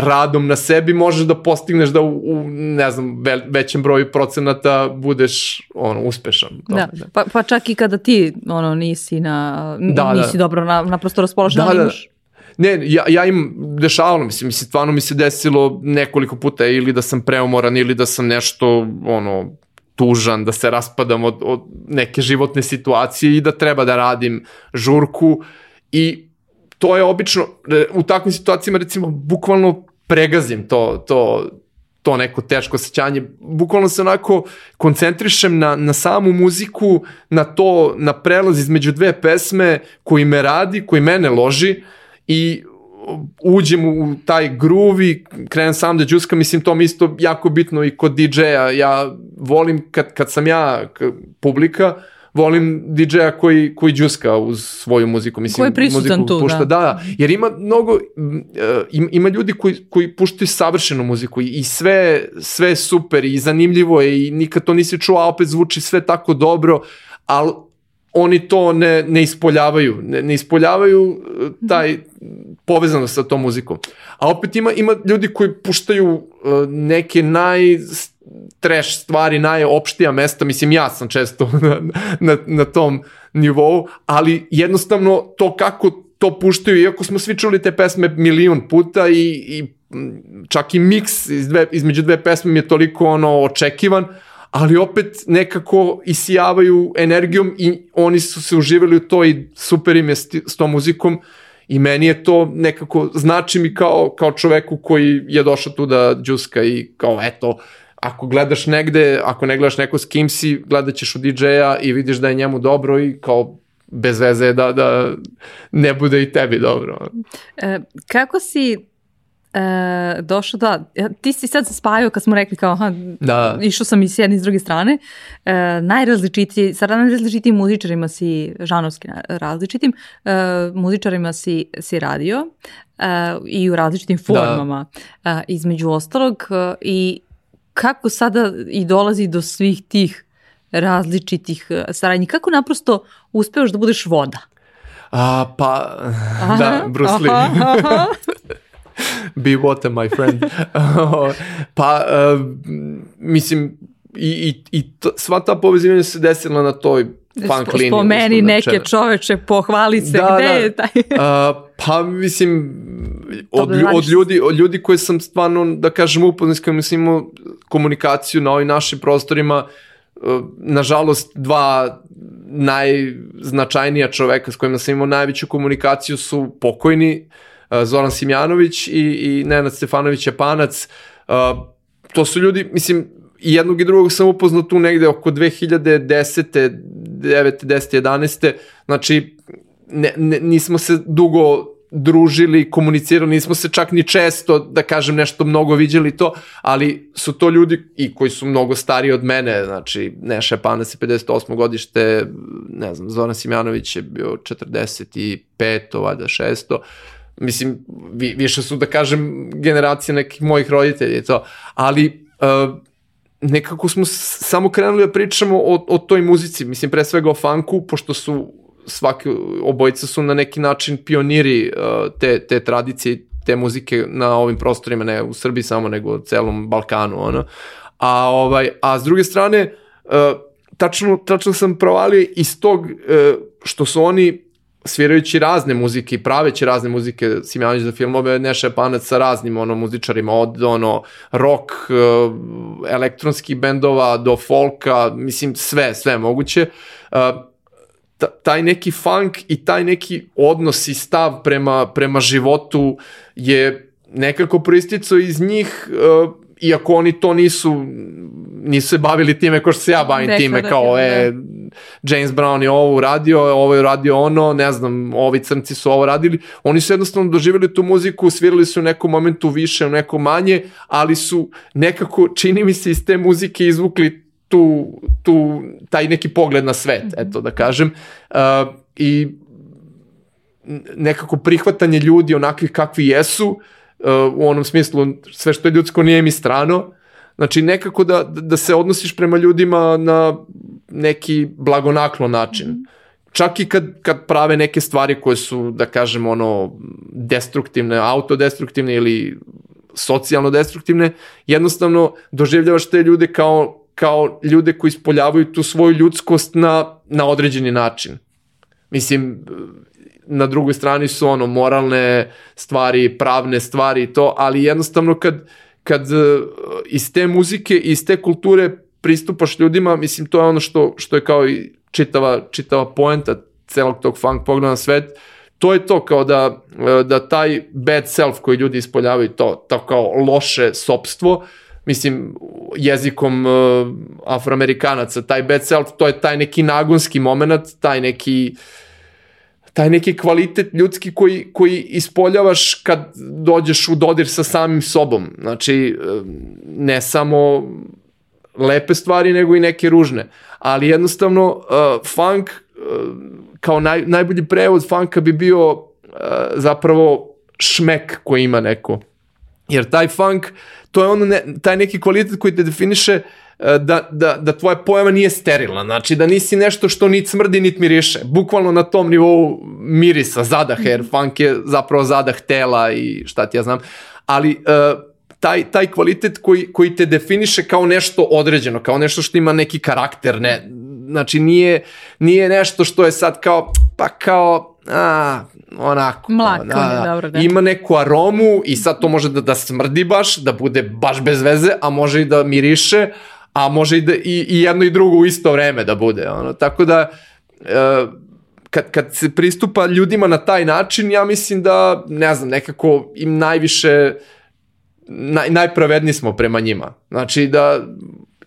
radom na sebi možeš da postigneš da u, u ne znam ve, većem broju procenata budeš ono uspešan. Da, da. Pa, pa čak i kada ti ono nisi na da, da. nisi da. dobro na naprosto raspoložen, da, da. imaš Ne, ja, ja im dešavalo, mislim, mislim, stvarno mi se desilo nekoliko puta ili da sam preumoran ili da sam nešto, ono, tužan, da se raspadam od, od neke životne situacije i da treba da radim žurku i to je obično, u takvim situacijama recimo bukvalno pregazim to, to, to neko teško osjećanje. Bukvalno se onako koncentrišem na, na samu muziku, na to, na prelaz između dve pesme koji me radi, koji mene loži i uđem u taj groove i krenem sam da džuskam, mislim to mi isto jako bitno i kod DJ-a, ja volim kad, kad sam ja publika, volim DJ-a koji, koji džuska uz svoju muziku. Mislim, koji je prisutan muziku tu, pušta, da. da. Jer ima mnogo, ima, ima ljudi koji, koji puštaju savršenu muziku i sve, sve super i zanimljivo je i nikad to nisi čuo, a opet zvuči sve tako dobro, ali oni to ne, ne ispoljavaju, ne, ne ispoljavaju uh, taj povezano sa tom muzikom. A opet ima, ima ljudi koji puštaju uh, neke naj trash stvari, najopštija mesta, mislim ja sam često na, na, na tom nivou, ali jednostavno to kako to puštaju, iako smo svi čuli te pesme milion puta i, i čak i miks iz dve, između dve pesme mi je toliko ono očekivan, ali opet nekako isijavaju energijom i oni su se uživali u to i super im je s tom muzikom i meni je to nekako, znači mi kao, kao čoveku koji je došao tu da džuska i kao eto, ako gledaš negde, ako ne gledaš neko s kim si, gledat ćeš u DJ-a i vidiš da je njemu dobro i kao bez veze da, da ne bude i tebi dobro. E, kako si e, došao da, ti si sad spajao kad smo rekli kao, aha, da. išao sam i s jedne i s druge strane, e, najrazličitiji, sa najrazličitijim muzičarima si, žanovski različitim, e, muzičarima si, si radio e, i u različitim da. formama, da. e, između ostalog, e, i kako sada i dolazi do svih tih različitih e, saradnji, kako naprosto uspevaš da budeš voda? A, pa, aha, da, Bruce Lee. Aha, aha. Be water, my friend. pa, uh, mislim, i, i, i to, sva ta povezivanja se desila na toj punk liniji. Spomeni neke čoveče, pohvali se, da, gde da. je taj? uh, pa, mislim, od, od, ljudi, od ljudi koje sam stvarno, da kažem, upoznat s kojima sam imao komunikaciju na ovim našim prostorima, uh, nažalost, dva najznačajnija čoveka s kojima sam imao najveću komunikaciju su pokojni, Uh, Zoran Simjanović i, i Nenad Stefanović Japanac. Uh, to su ljudi, mislim, i jednog i drugog sam upoznao tu negde oko 2010. 9. 10. 11. Znači, ne, ne, nismo se dugo družili, komunicirali, nismo se čak ni često, da kažem, nešto mnogo viđali to, ali su to ljudi i koji su mnogo stariji od mene, znači Neša Panas je 58. godište, ne znam, Zoran Simjanović je bio 45. valjda 6. Mislim, vi, više su, da kažem, generacije nekih mojih roditelja i to, ali uh, nekako smo samo krenuli da pričamo o, o toj muzici, mislim, pre svega o funku, pošto su svaki, obojica su na neki način pioniri uh, te, te tradicije, te muzike na ovim prostorima, ne u Srbiji samo, nego u celom Balkanu, ono. A, ovaj, a s druge strane, uh, tačno, tačno sam provalio iz tog uh, što su oni svirajući razne muzike i praveći razne muzike Simjanović za filmove, Neša Panac sa raznim ono, muzičarima, od ono, rock, elektronskih bendova do folka, mislim sve, sve moguće. Uh, taj neki funk i taj neki odnos i stav prema, prema životu je nekako proisticao iz njih, uh, iako oni to nisu, nisu se bavili time kao što se ja bavim Rekla time, da kao da, e, James Brown je ovo uradio, ovo je uradio ono, ne znam, ovi crnci su ovo radili. Oni su jednostavno doživjeli tu muziku, svirali su u nekom momentu više, u nekom manje, ali su nekako, čini mi se, iz te muzike izvukli tu, tu, taj neki pogled na svet, mm -hmm. eto da kažem. Uh, I nekako prihvatanje ljudi onakvih kakvi jesu, uh, u onom smislu sve što je ljudsko nije mi strano, znači nekako da, da se odnosiš prema ljudima na neki blagonaklon način. Mm -hmm. Čak i kad, kad prave neke stvari koje su, da kažem, ono, destruktivne, autodestruktivne ili socijalno destruktivne, jednostavno doživljavaš te ljude kao kao ljude koji ispoljavaju tu svoju ljudskost na, na određeni način. Mislim, na drugoj strani su ono moralne stvari, pravne stvari i to, ali jednostavno kad, kad uh, iz te muzike, iz te kulture pristupaš ljudima, mislim to je ono što, što je kao i čitava, čitava poenta celog tog funk pogleda na svet, to je to kao da, uh, da taj bad self koji ljudi ispoljavaju, to, to kao loše sobstvo, mislim, jezikom uh, afroamerikanaca, taj bad self, to je taj neki nagonski moment, taj neki taj neki kvalitet ljudski koji, koji ispoljavaš kad dođeš u dodir sa samim sobom. Znači, uh, ne samo lepe stvari, nego i neke ružne. Ali jednostavno, uh, funk, uh, kao naj, najbolji prevod funka bi bio uh, zapravo šmek koji ima neko. Jer taj funk, to je ono ne, taj neki kvalitet koji te definiše e, da, da, da tvoja pojava nije sterilna, znači da nisi nešto što nit smrdi nit miriše, bukvalno na tom nivou mirisa, zadah, jer mhm. funk je zapravo zadah tela i šta ti ja znam, ali uh, taj, taj kvalitet koji, koji te definiše kao nešto određeno, kao nešto što ima neki karakter, ne, znači nije, nije nešto što je sad kao, pa kao, a, onako. Mlako, da, da, dobro, da. Ima neku aromu i sad to može da, da smrdi baš, da bude baš bez veze, a može i da miriše, a može i, da, i, i jedno i drugo u isto vreme da bude. Ono. Tako da, e, kad, kad se pristupa ljudima na taj način, ja mislim da, ne znam, nekako im najviše, naj, najpravedni smo prema njima. Znači da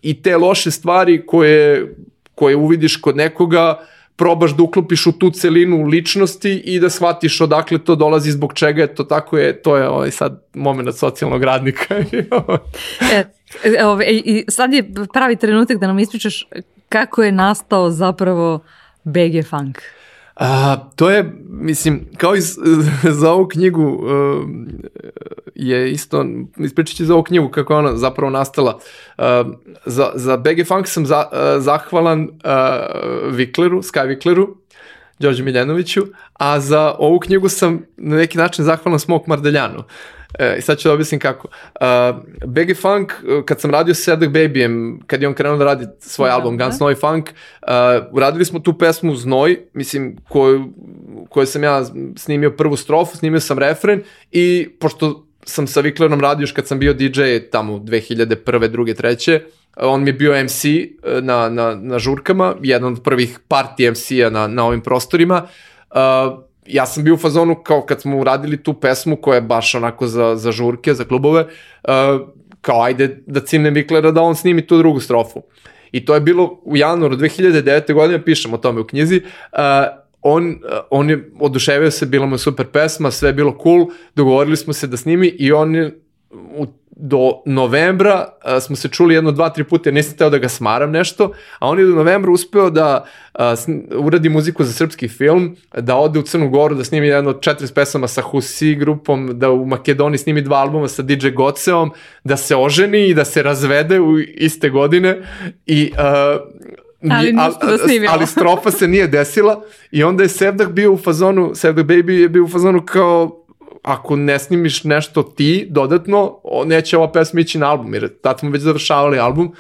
i te loše stvari koje, koje uvidiš kod nekoga, probaš da uklopiš u tu celinu ličnosti i da shvatiš odakle to dolazi, zbog čega je to tako je, to je ovaj sad moment socijalnog radnika. e, ove, ovaj, I sad je pravi trenutak da nam ispričaš kako je nastao zapravo BG Funk. A, to je, mislim, kao i za ovu knjigu uh, je isto, ispričat ću za ovu knjigu kako je ona zapravo nastala. Uh, za, za BG Funk sam za, uh, zahvalan uh, Vikleru, Sky Vikleru, Đorđe Miljanoviću, a za ovu knjigu sam na neki način zahvalan Smok Mardeljanu. E, sad ću da objasnim kako. Uh, BG Funk, kad sam radio sa Sedek Babyem, kad je on krenuo da radi svoj da, album da. Guns Noy Funk, uh, uradili smo tu pesmu Znoj, mislim, koju, koju sam ja snimio prvu strofu, snimio sam refren i pošto sam sa Viklerom radio još kad sam bio DJ tamo 2001. druge, treće, on mi je bio MC e, na, na, na žurkama, jedan od prvih party MC-a na, na ovim prostorima. Uh, ja sam bio u fazonu kao kad smo uradili tu pesmu koja je baš onako za, za žurke, za klubove, uh, kao ajde da cimnem Viklera da on snimi tu drugu strofu. I to je bilo u januaru 2009. godine, pišem o tome u knjizi, uh, on, on je oduševio se, bila mu super pesma, sve je bilo cool, dogovorili smo se da snimi i on je u do novembra a, smo se čuli jedno, dva, tri puta, jer nisam teo da ga smaram nešto, a on je do novembra uspeo da a, uradi muziku za srpski film, da ode u Crnu Goru, da snimi jedno od 40 pesama sa Husi grupom, da u Makedoniji snimi dva albuma sa DJ Goceom, da se oženi i da se razvede u iste godine i a, ali, al, da ali strofa se nije desila i onda je Sevdah bio u fazonu, Sevdah Baby je bio u fazonu kao ako ne snimiš nešto ti dodatno, neće ova pesma ići na album, jer tad smo već završavali album.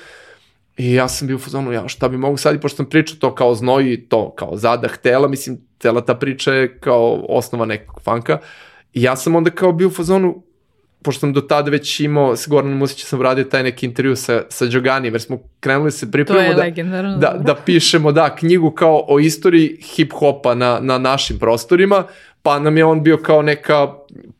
I ja sam bio u fazonu, ja šta bi mogu sad, i pošto sam pričao to kao znoj i to kao zadah tela, mislim, cela ta priča je kao osnova nekog fanka. I ja sam onda kao bio u fazonu, pošto sam do tada već imao, s Goranom Musića sam radio taj neki intervju sa, sa Džoganijem, jer smo krenuli se pripremamo da, da, da pišemo da, knjigu kao o istoriji hip-hopa na, na našim prostorima, pa nam je on bio kao neka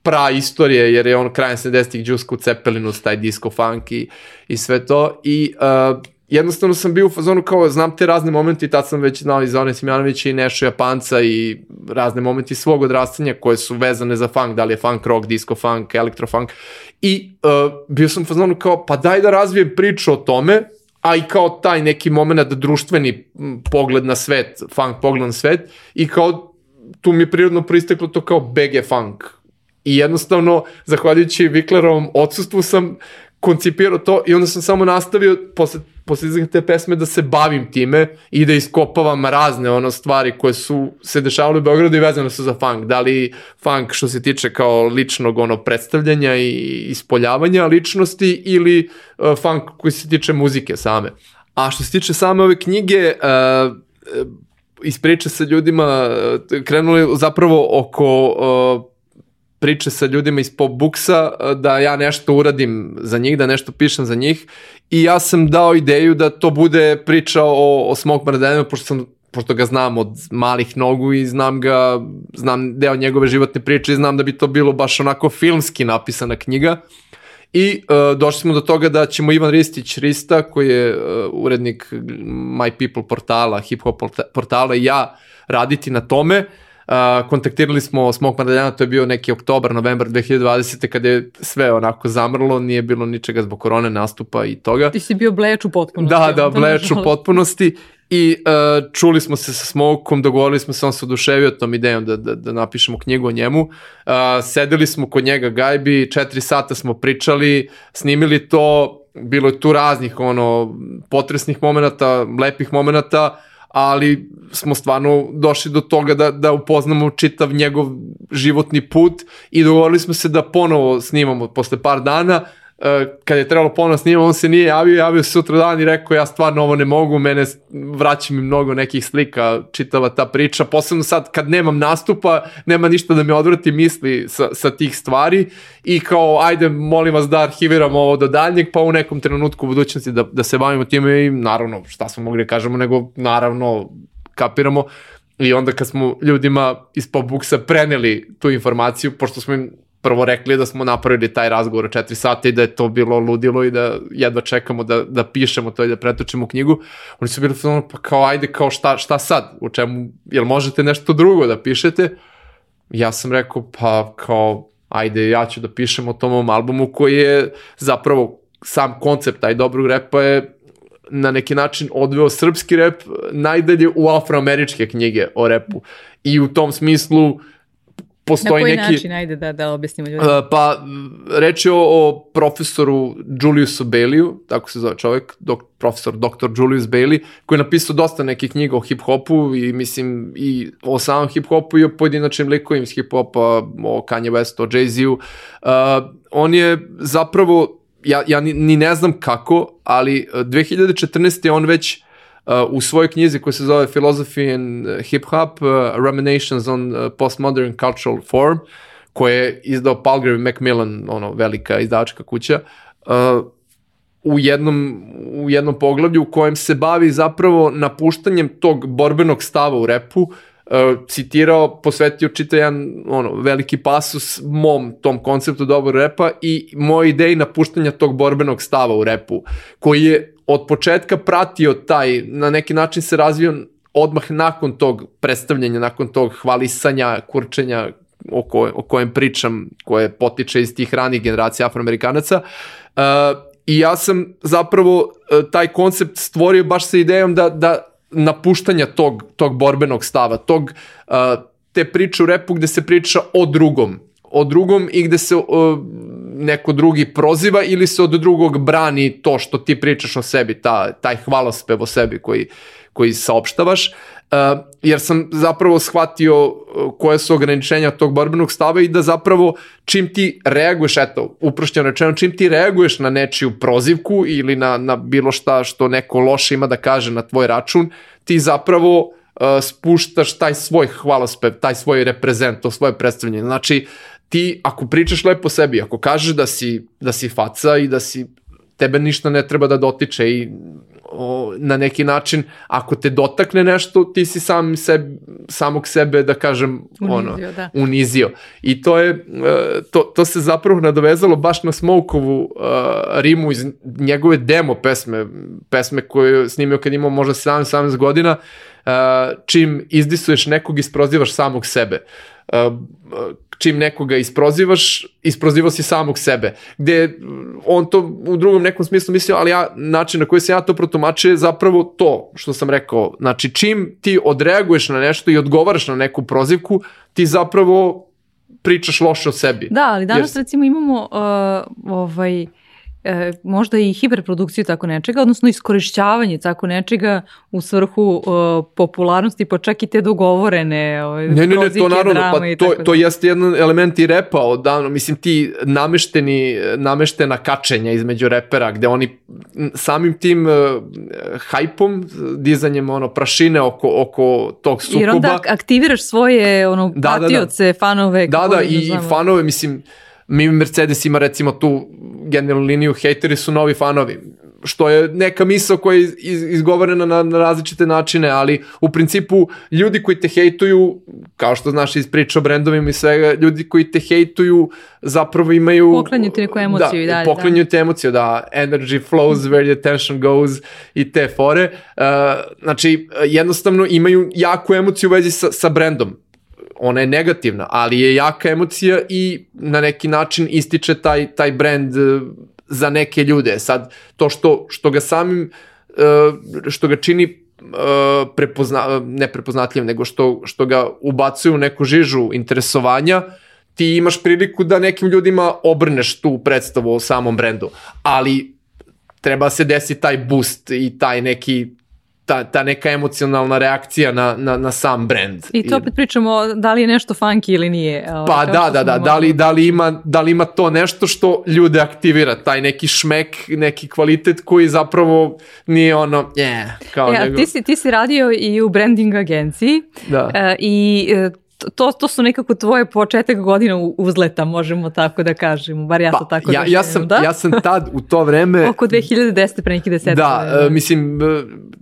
pra istorija, jer je on krajem 70-ih džusko u taj disco funk i, i sve to. I uh, jednostavno sam bio u fazonu kao, znam te razne momenti, tad sam već znao i Zone Simjanovića i Nešo Japanca i razne momenti svog odrastanja koje su vezane za funk, da li je funk rock, disco funk, elektrofunk. I uh, bio sam u fazonu kao, pa daj da razvijem priču o tome, a i kao taj neki moment društveni pogled na svet, funk pogled na svet i kao tu mi je prirodno proisteklo to kao BG funk. I jednostavno, zahvaljujući Viklerovom odsustvu sam koncipirao to i onda sam samo nastavio posle, posle te pesme da se bavim time i da iskopavam razne ono stvari koje su se dešavale u Beogradu i vezane su za funk. Da li funk što se tiče kao ličnog ono predstavljanja i ispoljavanja ličnosti ili uh, funk koji se tiče muzike same. A što se tiče same ove knjige, uh, iz priče sa ljudima krenuli zapravo oko uh, priče sa ljudima iz pop buksa da ja nešto uradim za njih, da nešto pišem za njih i ja sam dao ideju da to bude priča o, o Smoke Mardenenu, pošto sam pošto ga znam od malih nogu i znam ga, znam deo njegove životne priče i znam da bi to bilo baš onako filmski napisana knjiga. Uh, I uh, došli smo do toga da ćemo Ivan Ristić Rista, koji je uh, urednik My People portala, hip hop portala i ja raditi na tome. Uh, kontaktirali smo Smok Madaljana, to je bio neki oktobar, novembar 2020. kada je sve onako zamrlo, nije bilo ničega zbog korone nastupa i toga. Ti si bio bleč u potpunosti. Da, da, bleč u potpunosti I uh, čuli smo se sa Smokom, dogovorili smo se, on se oduševio tom idejom da, da, da napišemo knjigu o njemu. Uh, sedeli smo kod njega gajbi, četiri sata smo pričali, snimili to, bilo je tu raznih ono, potresnih momenta, lepih momenta, ali smo stvarno došli do toga da, da upoznamo čitav njegov životni put i dogovorili smo se da ponovo snimamo posle par dana, kad je trebalo ponovno snimati, on se nije javio, javio se sutra dan i rekao ja stvarno ovo ne mogu, mene vraća mi mnogo nekih slika, čitava ta priča, posebno sad kad nemam nastupa, nema ništa da me odvrati misli sa, sa tih stvari i kao ajde molim vas da arhiviramo ovo do daljnjeg, pa u nekom trenutku u budućnosti da, da se bavimo time i naravno šta smo mogli da kažemo, nego naravno kapiramo. I onda kad smo ljudima iz Popbooksa preneli tu informaciju, pošto smo im prvo rekli da smo napravili taj razgovor o četiri sata i da je to bilo ludilo i da jedva čekamo da, da pišemo to i da pretočimo knjigu. Oni su bili ono, pa kao ajde, kao šta, šta sad? U čemu, jel možete nešto drugo da pišete? Ja sam rekao, pa kao, ajde, ja ću da pišem o tom albumu koji je zapravo sam koncept taj dobrog repa je na neki način odveo srpski rep najdalje u afroameričke knjige o repu. I u tom smislu postoji neki... Na koji način, ajde da, da objasnimo ljudima. Uh, pa, reč je o, o profesoru Juliusu Bailey-u, tako se zove čovjek, dok, profesor dr. Julius Bailey, koji je napisao dosta nekih knjiga o hip-hopu i mislim i o samom hip-hopu i o pojedinačnim likovima iz hip-hopa, o Kanye Westu, o Jay-Z-u. Uh, on je zapravo, ja, ja ni, ni ne znam kako, ali 2014. je on već Uh, u svojoj knjizi koja se zove Philosophy and Hip Hop, uh, Ruminations on uh, Postmodern Cultural Form, koje je izdao Palgrave Macmillan, ono, velika izdavačka kuća, uh, u jednom, u jednom poglavlju u kojem se bavi zapravo napuštanjem tog borbenog stava u repu, uh, citirao, posvetio čita jedan ono, veliki pasus mom tom konceptu dobrog repa i moje ideji napuštanja tog borbenog stava u repu, koji je od početka pratio taj, na neki način se razvio odmah nakon tog predstavljanja, nakon tog hvalisanja, kurčenja o, ko, o kojem pričam, koje potiče iz tih ranih generacija afroamerikanaca, uh, i ja sam zapravo uh, taj koncept stvorio baš sa idejom da, da napuštanja tog, tog borbenog stava, tog, uh, te priče u repu gde se priča o drugom, o drugom i gde se uh, neko drugi proziva ili se od drugog brani to što ti pričaš o sebi, ta, taj hvalospev o sebi koji, koji saopštavaš. Uh, jer sam zapravo shvatio uh, koje su ograničenja tog borbenog stava i da zapravo čim ti reaguješ, eto, uprošćeno rečeno, čim ti reaguješ na nečiju prozivku ili na, na bilo šta što neko loše ima da kaže na tvoj račun, ti zapravo uh, spuštaš taj svoj hvalospev, taj svoj reprezent, to svoje predstavljanje. Znači, ti ako pričaš lepo sebi, ako kažeš da si, da si faca i da si tebe ništa ne treba da dotiče i o, na neki način ako te dotakne nešto ti si sam seb, samog sebe da kažem unizio, ono da. unizio i to je e, to, to se zapravo nadovezalo baš na Smokeovu uh, rimu iz njegove demo pesme pesme koju je snimio kad imao možda 17-18 godina uh, čim izdisuješ nekog isprozivaš samog sebe uh, čim nekoga isprozivaš, isprozivao si samog sebe. Gde on to u drugom nekom smislu mislio, ali ja, način na koji se ja to protumačio je zapravo to što sam rekao. Znači, čim ti odreaguješ na nešto i odgovaraš na neku prozivku, ti zapravo pričaš loše o sebi. Da, ali danas Jer... recimo imamo uh, ovaj e, možda i hiperprodukciju tako nečega, odnosno iskorišćavanje tako nečega u svrhu e, popularnosti, pa čak i te dogovorene ovaj, ne, ne, ne, to naravno, pa to, to jeste jedan element i repa odavno, mislim ti namešteni, nameštena kačenja između repera, gde oni samim tim uh, hajpom, dizanjem ono prašine oko, oko tog sukoba. Jer onda aktiviraš svoje ono, da, patioce, da, da. fanove. Da, da, i, i fanove, mislim, mi Mercedes ima recimo tu generalnu liniju, hejteri su novi fanovi, što je neka misla koja je izgovorena na, na različite načine, ali u principu ljudi koji te hejtuju, kao što znaš iz priča o brendovima i svega, ljudi koji te hejtuju zapravo imaju... Poklanju ti neku emociju da, i dalje. Poklanju da. ti emociju, da, energy flows where the attention goes i te fore. Uh, znači, jednostavno imaju jaku emociju u vezi sa, sa brendom ona je negativna, ali je jaka emocija i na neki način ističe taj, taj brand e, za neke ljude. Sad, to što, što ga samim, e, što ga čini e, prepozna, ne prepoznatljiv, nego što, što ga ubacuju u neku žižu interesovanja, ti imaš priliku da nekim ljudima obrneš tu predstavu o samom brendu. Ali treba se desi taj boost i taj neki ta, ta neka emocionalna reakcija na, na, na sam brand. I to opet pričamo da li je nešto funky ili nije. Pa da, da, da, da li, da, li ima, da li ima to nešto što ljude aktivira, taj neki šmek, neki kvalitet koji zapravo nije ono, yeah, kao e, nego... Ti si, ti si radio i u branding agenciji da. Uh, i uh, to, to su nekako tvoje početak godina uzleta, možemo tako da kažemo, bar ja pa, to tako ja, da ja sam, da? ja sam tad u to vreme... Oko 2010. pre nekih deseta. Da, uh, mislim,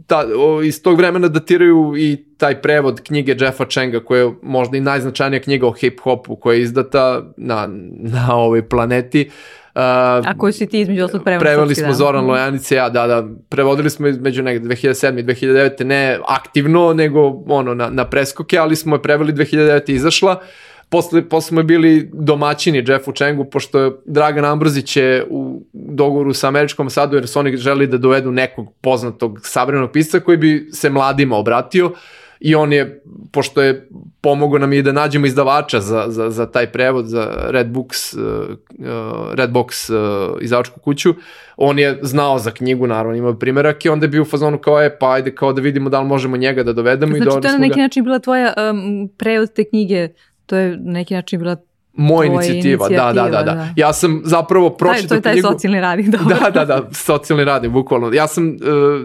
ta, o, iz tog vremena datiraju i taj prevod knjige Jeffa Chenga, koja je možda i najznačajnija knjiga o hip-hopu, koja je izdata na, na ovoj planeti. Uh, A koju si ti između ostalog preveli? Preveli smo da? Zoran. Lojanice, ja, da, da, prevodili smo između negde 2007. i 2009. ne aktivno, nego ono, na, na preskoke, ali smo je preveli 2009. izašla. Uh, Posle, posle smo bili domaćini Jeffu Chengu, pošto Dragan Ambrozić je u dogovoru sa američkom sadu, jer su oni želi da dovedu nekog poznatog savremenog pisca koji bi se mladima obratio i on je, pošto je pomogao nam i da nađemo izdavača za, za, za taj prevod, za Red Books, uh, uh Red Box uh, izdavačku kuću, on je znao za knjigu, naravno imao primjerak i onda je bio u fazonu kao je, pa ajde kao da vidimo da li možemo njega da dovedemo. Znači, i to je na neki ga... način bila tvoja um, prevod te knjige to je neki način bila Moja inicijativa, inicijativa, da, da, da, da. da. Ja sam zapravo pročitao To je taj knjigu... socijalni radnik, dobro. Da, da, da, socijalni radnik, bukvalno. Ja sam uh,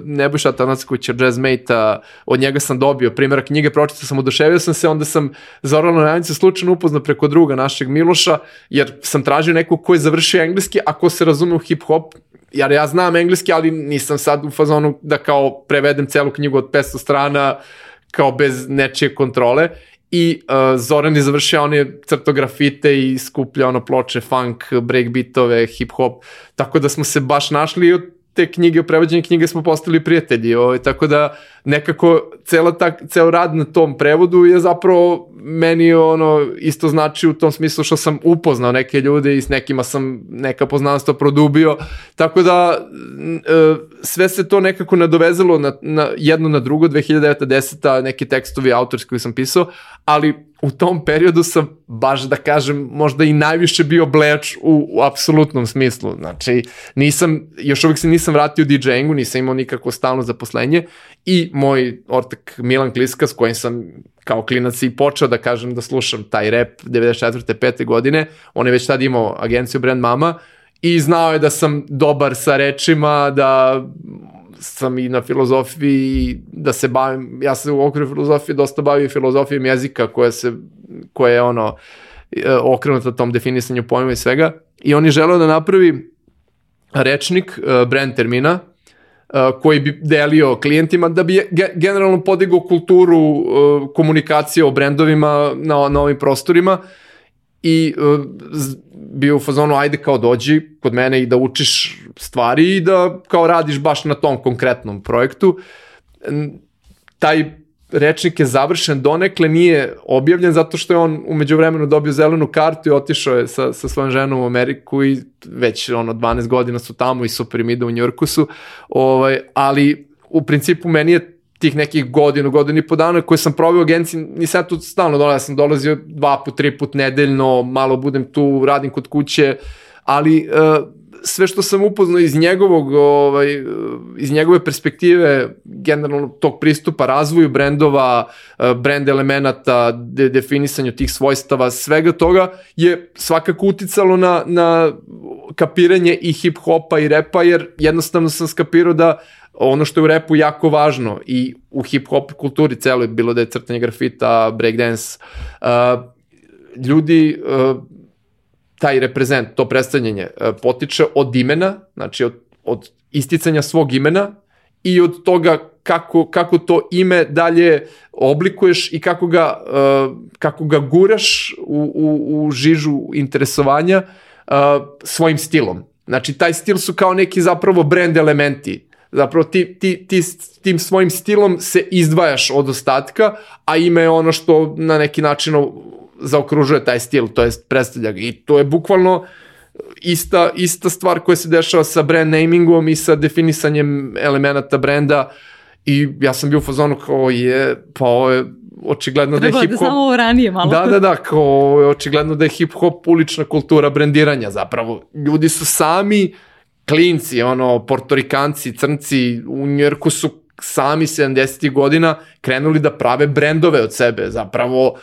Nebojša Tanackovića, jazzmate od njega sam dobio primjera knjige, pročitao sam, oduševio sam se, onda sam Zorana Ranicu slučajno upoznao preko druga našeg Miloša, jer sam tražio nekog ko je završio engleski, a ko se razume u hip-hop, jer ja znam engleski, ali nisam sad u fazonu da kao prevedem celu knjigu od 500 strana kao bez nečije kontrole i uh, Zoran je završio on je crtografite i skuplja ono ploče, funk, breakbeatove, hip hop, tako da smo se baš našli i od te knjige, prevođenje knjige smo postali prijatelji, ovaj, tako da nekako cela ta, ceo rad na tom prevodu je zapravo meni ono isto znači u tom smislu što sam upoznao neke ljude i s nekima sam neka poznanstva produbio, tako da e, sve se to nekako nadovezalo na, na jedno na drugo, 2009-10, neki tekstovi autorski koji sam pisao, ali u tom periodu sam, baš da kažem, možda i najviše bio bleč u, u apsolutnom smislu. Znači, nisam, još uvijek se nisam vratio DJ-ingu, nisam imao nikakvo stalno zaposlenje i moj ortak Milan Kliska s kojim sam kao klinac i počeo da kažem da slušam taj rap 94. 5. godine, on je već tad imao agenciju Brand Mama i znao je da sam dobar sa rečima, da sam i na filozofiji da se bavim, ja se u okviru filozofije dosta bavim filozofijom jezika koja se, koja je ono e, okrenuta tom definisanju pojma i svega i on je želeo da napravi rečnik uh, brand termina koji bi delio klijentima da bi generalno podigao kulturu komunikacije o brendovima na, na ovim prostorima i bio u fazonu ajde kao dođi kod mene i da učiš stvari i da kao radiš baš na tom konkretnom projektu. Taj rečnik je završen donekle, nije objavljen zato što je on umeđu vremenu dobio zelenu kartu i otišao je sa, sa svojom ženom u Ameriku i već ono 12 godina su tamo i super im ide u Njorku su, ovaj, ali u principu meni je tih nekih godinu, godinu i po dana koje sam proveo u agenciji, nisam ja tu stalno dolazio, ja sam dolazio dva put, tri put nedeljno, malo budem tu, radim kod kuće, ali uh, sve što sam upoznao iz njegovog, ovaj, iz njegove perspektive, generalno tog pristupa razvoju brendova, e, brend elemenata, de, definisanju tih svojstava, svega toga je svakako uticalo na, na kapiranje i hip-hopa i repa, jer jednostavno sam skapirao da ono što je u repu jako važno i u hip-hop kulturi celoj, bilo da je crtanje grafita, breakdance, uh, ljudi uh, taj reprezent, to predstavljanje uh, potiče od imena, znači od, od isticanja svog imena i od toga kako, kako to ime dalje oblikuješ i kako ga, uh, kako ga guraš u, u, u žižu interesovanja uh, svojim stilom. Znači, taj stil su kao neki zapravo brand elementi Zapravo ti, ti, ti tim svojim stilom se izdvajaš od ostatka, a ime je ono što na neki način zaokružuje taj stil, to jest predstavlja ga. I to je bukvalno ista, ista stvar koja se dešava sa brand namingom i sa definisanjem elemenata brenda i ja sam bio u fazonu kao je, pa ovo je očigledno Treba da je hip hop... da samo ranije malo. Da, da, da, kao je očigledno da je hip hop ulična kultura brendiranja zapravo. Ljudi su sami klinci, ono, portorikanci, crnci u Njujorku su sami 70. godina krenuli da prave brendove od sebe, zapravo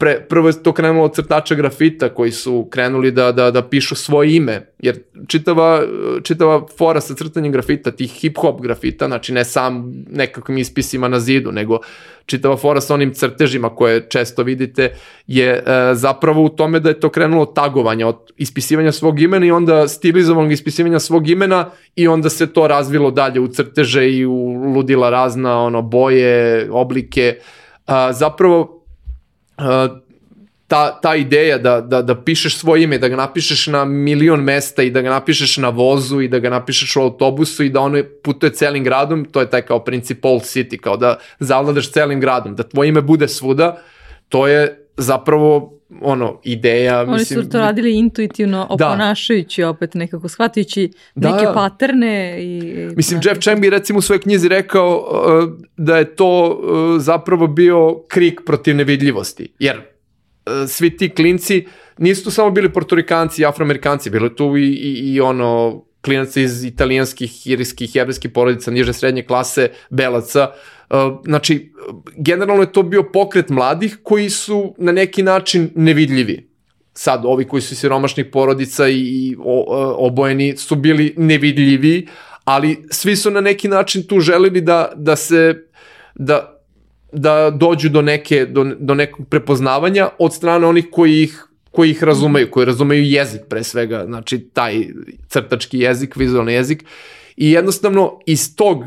pre, prvo je to krenulo od crtača grafita koji su krenuli da, da, da pišu svoje ime, jer čitava, čitava fora sa crtanjem grafita, tih hip-hop grafita, znači ne sam nekakvim ispisima na zidu, nego čitava fora sa onim crtežima koje često vidite, je e, zapravo u tome da je to krenulo od tagovanja, od ispisivanja svog imena i onda stilizovanog ispisivanja svog imena i onda se to razvilo dalje u crteže i u ludila razna ono, boje, oblike. A, zapravo ta, ta ideja da, da, da pišeš svoje ime, da ga napišeš na milion mesta i da ga napišeš na vozu i da ga napišeš u autobusu i da ono putuje celim gradom, to je taj kao princip Old City, kao da zavladaš celim gradom, da tvoje ime bude svuda, to je zapravo ono, ideja. Oni mislim, su to radili intuitivno, Da. oponašajući opet nekako, shvatajući Da. neke paterne. I, Mislim, da. Jeff Chang bi recimo u svojoj knjizi rekao uh, da je to uh, zapravo bio krik protiv nevidljivosti, jer uh, svi ti klinci nisu tu samo bili portorikanci i afroamerikanci, bilo je tu i, i, i ono klinaca iz italijanskih, irijskih, jebreskih porodica, niže srednje klase, belaca, Uh, znači, generalno je to bio pokret mladih koji su na neki način nevidljivi. Sad ovi koji su siromašnih porodica i, o, obojeni su bili nevidljivi, ali svi su na neki način tu želeli da, da se da, da dođu do neke do, do nekog prepoznavanja od strane onih koji ih koji ih razumeju, koji razumeju jezik pre svega, znači taj crtački jezik, vizualni jezik. I jednostavno iz tog uh,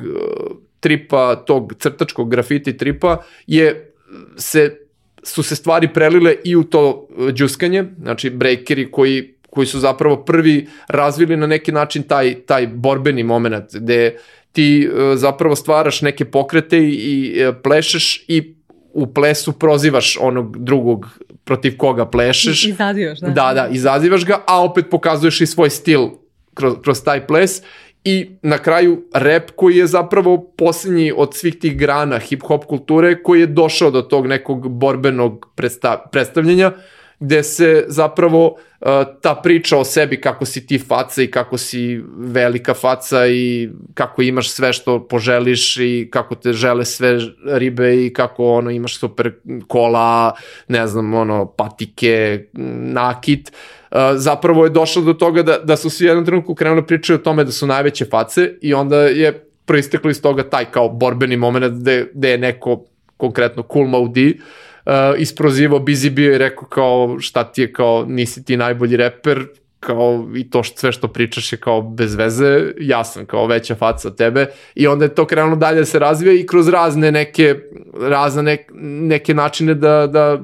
tripa, tog crtačkog grafiti tripa je se su se stvari prelile i u to uh, džuskanje, znači breakeri koji koji su zapravo prvi razvili na neki način taj, taj borbeni moment, gde ti uh, zapravo stvaraš neke pokrete i, i uh, plešeš i u plesu prozivaš onog drugog protiv koga plešeš. I, izazivaš, da. Da, da, izazivaš ga, a opet pokazuješ i svoj stil kroz, kroz taj ples i na kraju rap koji je zapravo posljednji od svih tih grana hip-hop kulture koji je došao do tog nekog borbenog predstav, predstavljenja gde se zapravo uh, ta priča o sebi kako si ti faca i kako si velika faca i kako imaš sve što poželiš i kako te žele sve ribe i kako ono imaš super kola, ne znam, ono patike, nakit. Uh, zapravo je došlo do toga da, da su svi jednom trenutku krenuli pričaju o tome da su najveće face i onda je proisteklo iz toga taj kao borbeni moment gde, gde je neko konkretno Cool Maudi uh, uh, isprozivao Busy bio i rekao kao šta ti je kao nisi ti najbolji reper, kao i to što, sve što pričaš je kao bez veze, ja sam kao veća faca od tebe. I onda je to krenulo dalje da se razvija i kroz razne neke, razne nek, neke načine da, da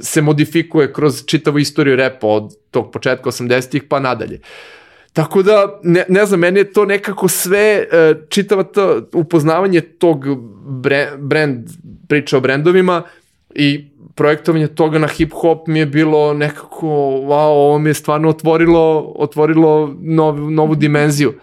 se modifikuje kroz čitavu istoriju repa od tog početka 80-ih pa nadalje. Tako da, ne, ne znam, meni je to nekako sve, e, čitava to upoznavanje tog brand, priča o brendovima i projektovanje toga na hip hop mi je bilo nekako, wow, ovo mi je stvarno otvorilo, otvorilo nov, novu dimenziju.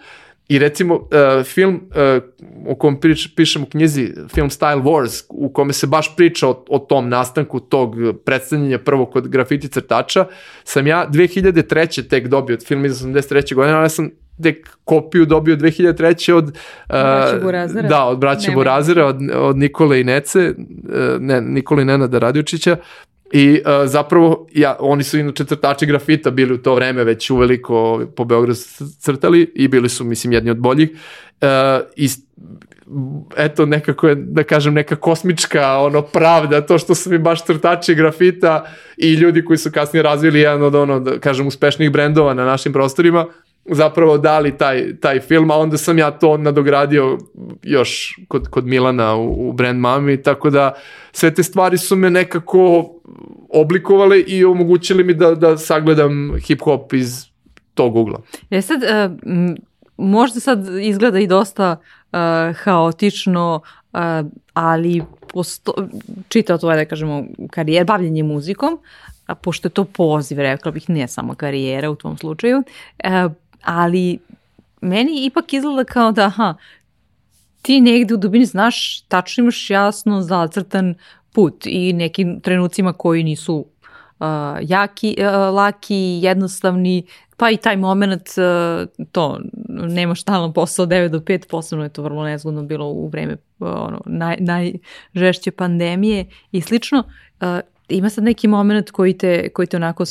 I recimo uh, film uh, o kom prič, pišem u knjizi, film Style Wars, u kome se baš priča o, o tom nastanku tog predstavljanja prvo kod grafiti crtača, sam ja 2003. tek dobio, film iz 83. godine, ali ja sam tek kopiju dobio 2003. od uh, Burazera. Da, od braća Burazera, od, od Nikole i Nece, uh, ne, Nikole i Nenada Radiočića. I uh, zapravo, ja, oni su inače crtači grafita bili u to vreme već uveliko po Beogradu crtali i bili su, mislim, jedni od boljih. Uh, I eto nekako je, da kažem, neka kosmička ono pravda, to što su mi baš crtači grafita i ljudi koji su kasnije razvili jedan od ono, da kažem, uspešnijih brendova na našim prostorima, zapravo dali taj, taj film, a onda sam ja to nadogradio još kod, kod Milana u, u Brand Mami, tako da sve te stvari su me nekako oblikovale i omogućili mi da, da sagledam hip-hop iz tog ugla. E sad, uh, možda sad izgleda i dosta uh, haotično, uh, ali posto, čitao tvoje, da kažemo, karijer, bavljenje muzikom, a pošto je to poziv, rekla bih, ne samo karijera u tvom slučaju, uh, ali meni ipak izgleda kao da, aha, ti negde u dubini znaš, tačno imaš jasno zacrtan put i nekim trenucima koji nisu uh, jaki, uh, laki, jednostavni, pa i taj moment, uh, to, nemaš stalan posao 9 do 5, posebno je to vrlo nezgodno bilo u vreme uh, ono, naj, najžešće pandemije i slično. Uh, ima sad neki moment koji te, koji te onako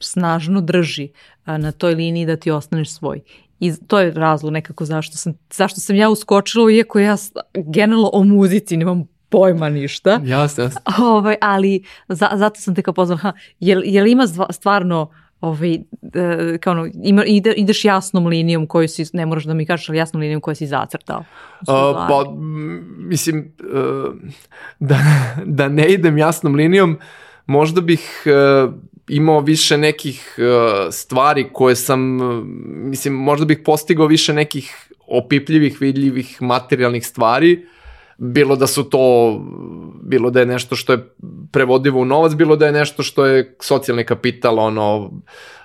snažno drži a, na toj liniji da ti ostaneš svoj. I to je razlog nekako zašto sam, zašto sam ja uskočila, iako ja generalno o muzici nemam pojma ništa. Jasno, jasno. Ovaj, ali za, zato sam te kao pozvala, ha, je, je li ima stvarno ovaj, e, kao ono, ima, ide, ideš jasnom linijom koju si, ne moraš da mi kažeš, ali jasnom linijom koju si zacrtao? Uh, pa, mislim, uh, da, da ne idem jasnom linijom, možda bih uh, imao više nekih uh, stvari koje sam, uh, mislim, možda bih postigao više nekih opipljivih, vidljivih materijalnih stvari, bilo da su to, bilo da je nešto što je prevodivo u novac, bilo da je nešto što je socijalni kapital, ono,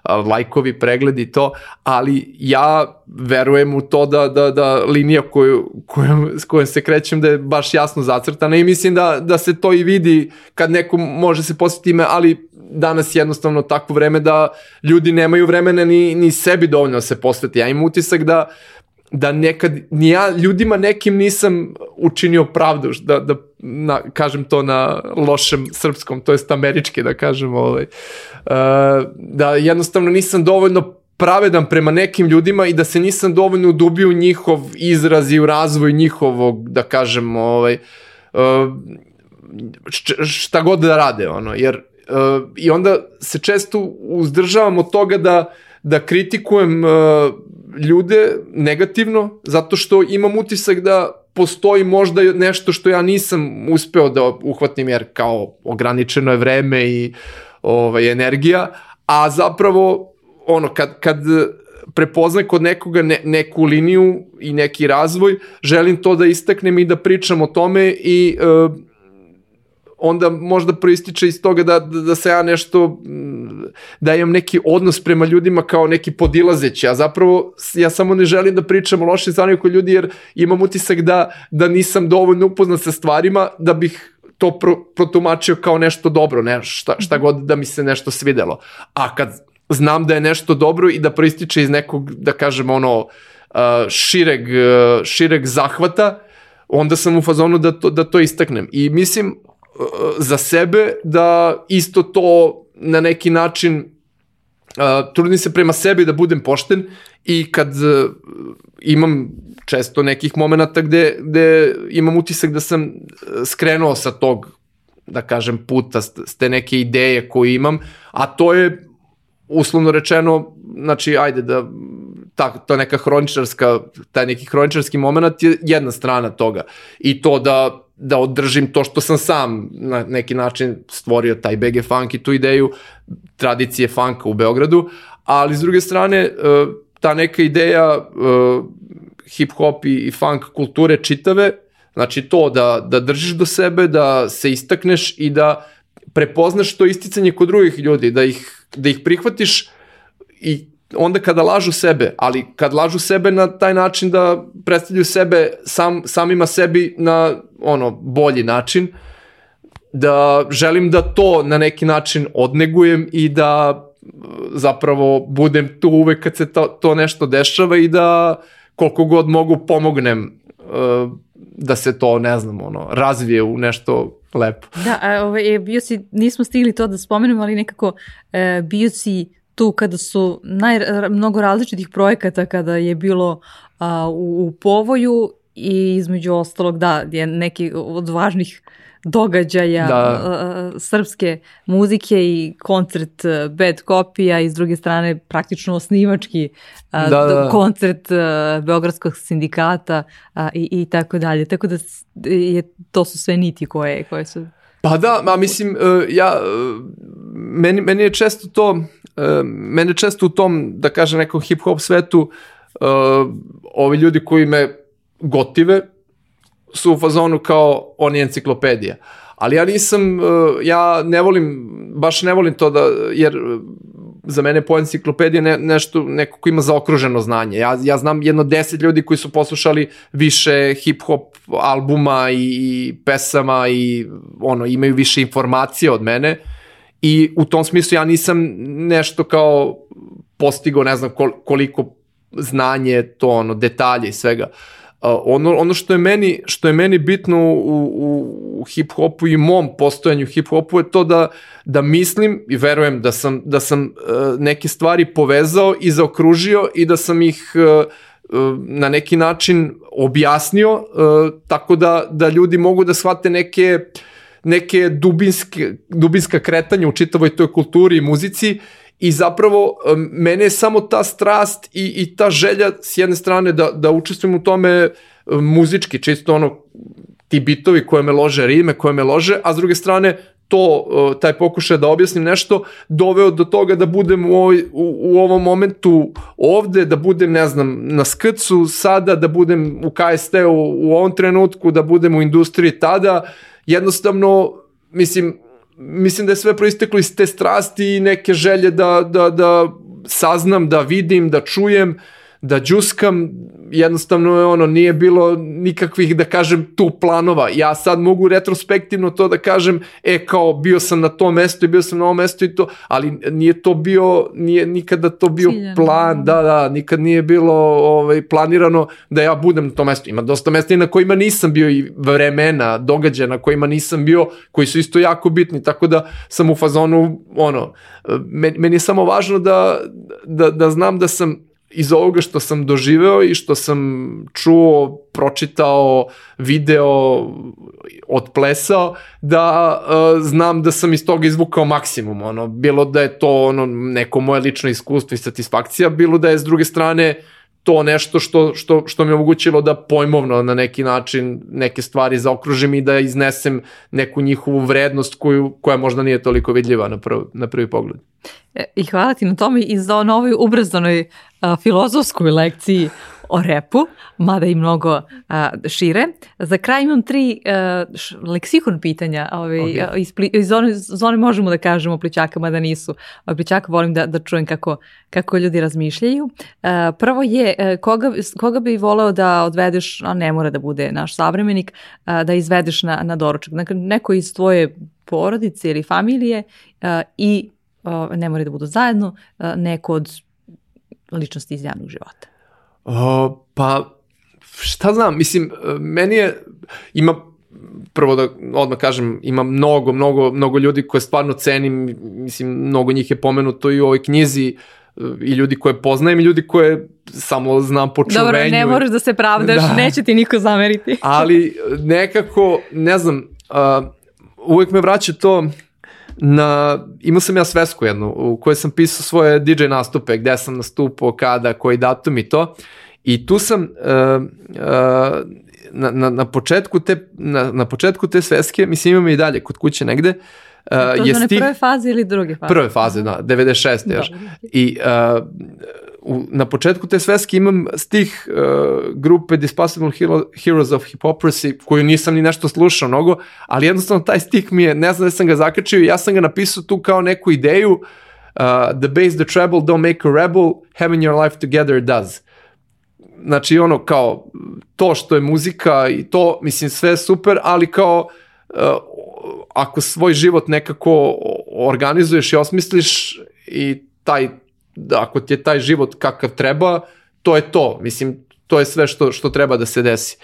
lajkovi, pregledi to, ali ja verujem u to da, da, da linija koju, koju, s kojom se krećem da je baš jasno zacrtana i mislim da, da se to i vidi kad neko može se posjetiti ime, ali danas jednostavno takvo vreme da ljudi nemaju vremena ni, ni sebi dovoljno da se posveti. Ja imam utisak da da nekad, ni ja ljudima nekim nisam učinio pravdu, da, da na, kažem to na lošem srpskom, to jest američki da kažem, ovaj, uh, da jednostavno nisam dovoljno pravedan prema nekim ljudima i da se nisam dovoljno udubio u njihov izraz i u razvoj njihovog, da kažem, ovaj, uh, šta god da rade, ono, jer uh, i onda se često uzdržavam od toga da, da kritikujem uh, ljude negativno, zato što imam utisak da postoji možda nešto što ja nisam uspeo da uhvatim jer kao ograničeno je vreme i ovaj, energija, a zapravo ono kad, kad prepozna kod nekoga ne, neku liniju i neki razvoj, želim to da istaknem i da pričam o tome i uh, onda možda proističe iz toga da, da, da se ja nešto, da imam neki odnos prema ljudima kao neki podilazeći, a zapravo ja samo ne želim da pričam o lošim stvarima kod ljudi jer imam utisak da, da nisam dovoljno upoznat sa stvarima da bih to pro, protumačio kao nešto dobro, ne, šta, šta god da mi se nešto svidelo. A kad znam da je nešto dobro i da proističe iz nekog, da kažem, ono, šireg, šireg zahvata, onda sam u fazonu da to, da to istaknem. I mislim, za sebe da isto to na neki način uh, trudim se prema sebi da budem pošten i kad uh, imam često nekih momenta gde, gde imam utisak da sam skrenuo sa tog da kažem puta, s te neke ideje koje imam, a to je uslovno rečeno, znači ajde da ta, ta neka hroničarska, taj neki hroničarski moment je jedna strana toga. I to da da održim to što sam sam. Na neki način stvorio taj BG funk i tu ideju tradicije funka u Beogradu, ali s druge strane e, ta neka ideja e, hip hop i funk kulture čitave, znači to da, da držiš do sebe, da se istakneš i da prepoznaš to isticanje kod drugih ljudi, da ih, da ih prihvatiš i onda kada lažu sebe, ali kad lažu sebe na taj način da predstavljaju sebe sam, samima sebi na ono bolji način, da želim da to na neki način odnegujem i da zapravo budem tu uvek kad se to, to nešto dešava i da koliko god mogu pomognem uh, da se to, ne znam, ono, razvije u nešto lepo. Da, a ovaj, bio si, nismo stigli to da spomenemo, ali nekako e, bio si tu kada su naj, mnogo različitih projekata kada je bilo a, u, u povoju i između ostalog da je neki od važnih događaja da. a, srpske muzike i koncert Bad Copy-a i s druge strane praktično osnivački a, da, da. koncert a, Beogradskog sindikata a, i, i tako dalje. Tako da je, to su sve niti koje, koje su Pa da, ma mislim, ja, meni, meni je često to, mene često u tom, da kažem, nekom hip-hop svetu, ovi ljudi koji me gotive su u fazonu kao on je enciklopedija. Ali ja nisam, ja ne volim, baš ne volim to da, jer za mene po enciklopedija ne, nešto, neko ko ima zaokruženo znanje. Ja, ja znam jedno deset ljudi koji su poslušali više hip-hop albuma i, i pesama i ono, imaju više informacije od mene i u tom smislu ja nisam nešto kao postigao, ne znam koliko znanje, to ono, detalje i svega. Uh, ono, ono što je meni što je meni bitno u, u, u hip hopu i mom postojanju hip hopu je to da da mislim i verujem da sam da sam uh, neke stvari povezao i zaokružio i da sam ih uh, na neki način objasnio tako da da ljudi mogu da shvate neke neke dubinske, dubinska kretanja u čitavoj toj kulturi i muzici i zapravo mene je samo ta strast i, i ta želja s jedne strane da, da učestvujem u tome muzički, čisto ono ti bitovi koje me lože, rime koje me lože, a s druge strane to, taj pokušaj da objasnim nešto, doveo do toga da budem u, ovoj, u, u ovom momentu ovde, da budem, ne znam, na skrcu sada, da budem u KST-u u ovom trenutku, da budem u industriji tada, jednostavno, mislim, mislim da je sve proisteklo iz te strasti i neke želje da, da, da saznam, da vidim, da čujem, da džuskam, jednostavno je ono, nije bilo nikakvih, da kažem, tu planova. Ja sad mogu retrospektivno to da kažem, e, kao, bio sam na tom mestu i bio sam na ovom mestu i to, ali nije to bio, nije nikada to bio Ciljeno. plan, da, da, nikad nije bilo ovaj, planirano da ja budem na tom mestu. Ima dosta mesta i na kojima nisam bio i vremena, događaja na kojima nisam bio, koji su isto jako bitni, tako da sam u fazonu, ono, meni, meni je samo važno da, da, da znam da sam iz ovoga što sam doživeo i što sam čuo, pročitao, video, odplesao, da uh, znam da sam iz toga izvukao maksimum, ono, bilo da je to ono neko moje lično iskustvo i satisfakcija, bilo da je s druge strane to nešto što, što, što mi je omogućilo da pojmovno na neki način neke stvari zaokružim i da iznesem neku njihovu vrednost koju, koja možda nije toliko vidljiva na, prv, na prvi pogled. E, I hvala ti na tome i za novoj ubrzanoj a, filozofskoj lekciji o repu, mada i mnogo a, šire. Za kraj imam tri a, š, leksikon pitanja. Ovaj, okay. iz, iz, zone, zone možemo da kažemo pličaka, mada nisu. Pličaka volim da, da čujem kako, kako ljudi razmišljaju. A, prvo je, a, koga, koga bi voleo da odvedeš, a ne mora da bude naš savremenik, a, da izvedeš na, na doručak. Dakle, neko iz tvoje porodice ili familije a, i ne mora da budu zajedno, a, neko od ličnosti iz javnog života. Uh, pa, šta znam, mislim, meni je, ima, prvo da odmah kažem, ima mnogo, mnogo, mnogo ljudi koje stvarno cenim, mislim, mnogo njih je pomenuto i u ovoj knjizi, i ljudi koje poznajem i ljudi koje samo znam po čuvenju. Dobro, ne moraš da se pravdaš, da. neće ti niko zameriti. Ali nekako, ne znam, uh, uvek me vraća to na, imao sam ja svesku jednu u kojoj sam pisao svoje DJ nastupe, gde sam nastupao, kada, koji datum i to. I tu sam uh, uh, na, na, na, početku te, na, na početku te sveske, mislim imam i dalje kod kuće negde, Uh, to je stih, prve faze ili druge faze? Prve faze, da, 96. još. I uh, u, na početku te sveske imam stih uh, grupe Dispossible Hero, Heroes of Hypocrisy, koju nisam ni nešto slušao mnogo, ali jednostavno taj stih mi je, ne znam da sam ga zakačio, ja sam ga napisao tu kao neku ideju, uh, the bass, the treble don't make a rebel, having your life together does. Znači ono kao to što je muzika i to, mislim sve super, ali kao uh, ako svoj život nekako organizuješ i osmisliš i taj da ako ti je taj život kakav treba, to je to. Mislim, to je sve što, što treba da se desi.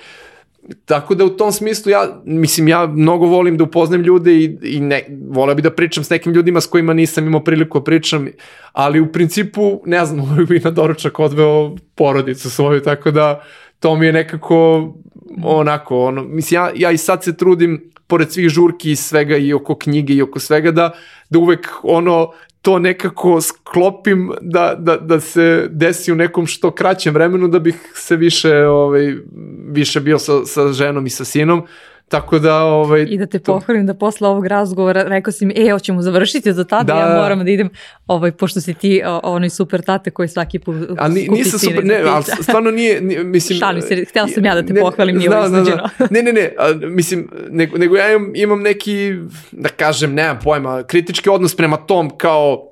Tako da u tom smislu ja, mislim, ja mnogo volim da upoznam ljude i, i ne, voleo bi da pričam s nekim ljudima s kojima nisam imao priliku da pričam, ali u principu, ne znam, uvijek bi na doručak odveo porodicu svoju, tako da to mi je nekako onako, ono, mislim, ja, ja i sad se trudim, pored svih žurki i svega i oko knjige i oko svega, da, da uvek ono to nekako sklopim da, da, da se desi u nekom što kraćem vremenu da bih se više, ovaj, više bio sa, sa ženom i sa sinom. Tako da... Ovaj, I da te pohvalim da posle ovog razgovora rekao si mi, e, hoćemo završiti za tada, da, ja moram da idem, ovaj, pošto si ti o, onaj super tate koji svaki put a ni, nisam super, ne, ali stvarno nije, nije mislim... Šalim se, htjela sam ja da te ne, pohvalim, nije ovo. Da, ne, ne, ne, a, mislim, nego, nego ja imam, imam neki, da kažem, nemam pojma, kritički odnos prema tom kao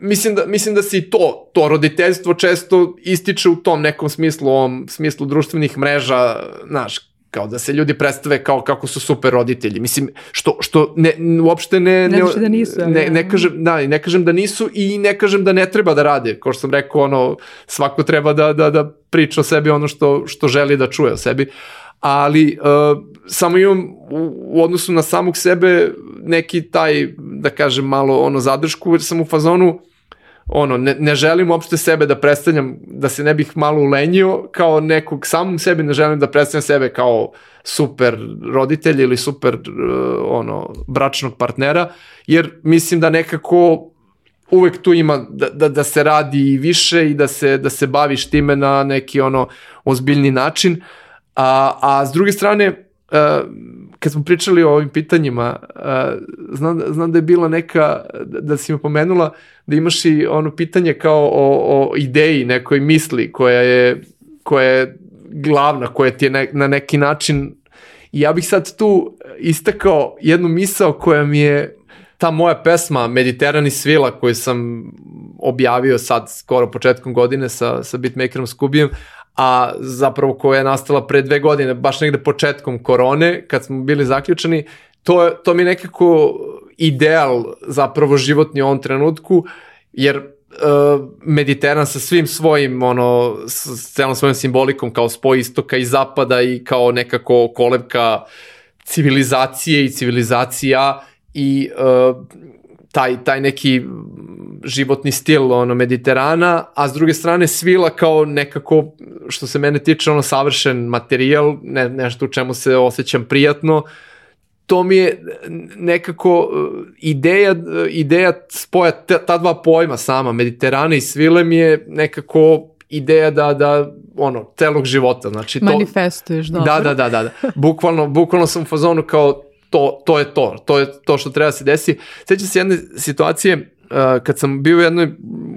mislim da, mislim da se i to, to roditeljstvo često ističe u tom nekom smislu, ovom smislu društvenih mreža, znaš, kao da se ljudi predstave kao kako su super roditelji. Mislim, što, što ne, uopšte ne... Ne, ne, da nisu. Ne, ne, kažem, da, ne kažem da nisu i ne kažem da ne treba da rade. Kao što sam rekao, ono, svako treba da, da, da priča o sebi ono što, što želi da čuje o sebi. Ali uh, samo imam u, u odnosu na samog sebe neki taj, da kažem, malo ono zadršku, jer sam u fazonu ono, ne, ne želim uopšte sebe da predstavljam, da se ne bih malo ulenjio kao nekog, samom sebi ne želim da predstavljam sebe kao super roditelj ili super uh, ono, bračnog partnera, jer mislim da nekako uvek tu ima da, da, da se radi i više i da se, da se baviš time na neki ono ozbiljni način. A, a s druge strane, uh, kad smo pričali o ovim pitanjima, uh, znam, znam da je bila neka, da, si me pomenula, da imaš i ono pitanje kao o, o ideji, nekoj misli koja je, koja je glavna, koja ti je ne, na neki način I ja bih sad tu istakao jednu misao koja mi je ta moja pesma Mediterani svila koju sam objavio sad skoro početkom godine sa, sa beatmakerom Skubijem, a zapravo koja je nastala pre dve godine, baš negde početkom korone, kad smo bili zaključani, to, to mi je nekako ideal zapravo životni u ovom trenutku, jer uh, Mediteran sa svim svojim, ono, s celom svojom simbolikom kao spoj istoka i zapada i kao nekako kolevka civilizacije i civilizacija i uh, taj, taj neki životni stil ono Mediterana, a s druge strane svila kao nekako što se mene tiče ono savršen materijal, ne, nešto u čemu se osjećam prijatno. To mi je nekako uh, ideja, ideja spoja ta, ta dva pojma sama, Mediterana i svile mi je nekako ideja da, da ono, celog života. Znači, to, Manifestuješ, dobro. Da, da, da, da. da. Bukvalno, bukvalno sam u fazonu kao to, to je to, to je to što treba da se desi. Sjećam se jedne situacije uh, kad sam bio u, jednoj,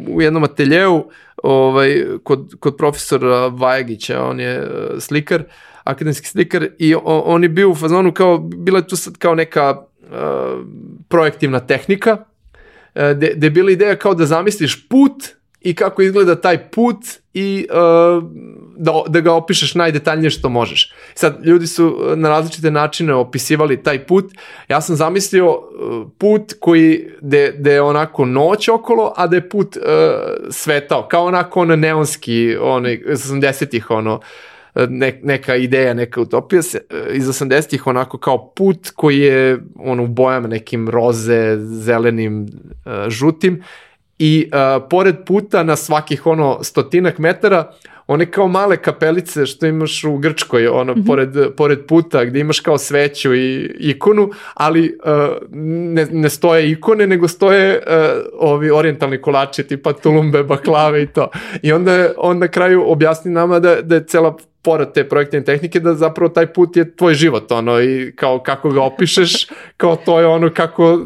u jednom ateljeu ovaj, kod, kod profesora Vajagića, on je uh, slikar, akademski slikar i on, je bio u fazonu kao, bila je tu sad kao neka uh, projektivna tehnika, uh, gde je bila ideja kao da zamisliš put i kako izgleda taj put i uh, da, da ga opišeš najdetaljnije što možeš. Sad, ljudi su na različite načine opisivali taj put. Ja sam zamislio uh, put koji, de, de je onako noć okolo, a da je put uh, svetao, kao onako ono neonski, onaj, 80-ih, ono, ne, neka ideja, neka utopija se, iz 80-ih onako kao put koji je ono u bojama nekim roze, zelenim, uh, žutim i uh, pored puta na svakih ono stotinak metara one kao male kapelice što imaš u Grčkoj, ono, mm -hmm. pored, pored puta gde imaš kao sveću i ikonu, ali uh, ne, ne stoje ikone, nego stoje uh, ovi orientalni kolači, tipa tulumbe, baklave i to. I onda on na kraju objasni nama da, da je cela pored te projektne tehnike da zapravo taj put je tvoj život ono i kao kako ga opišeš kao to je ono kako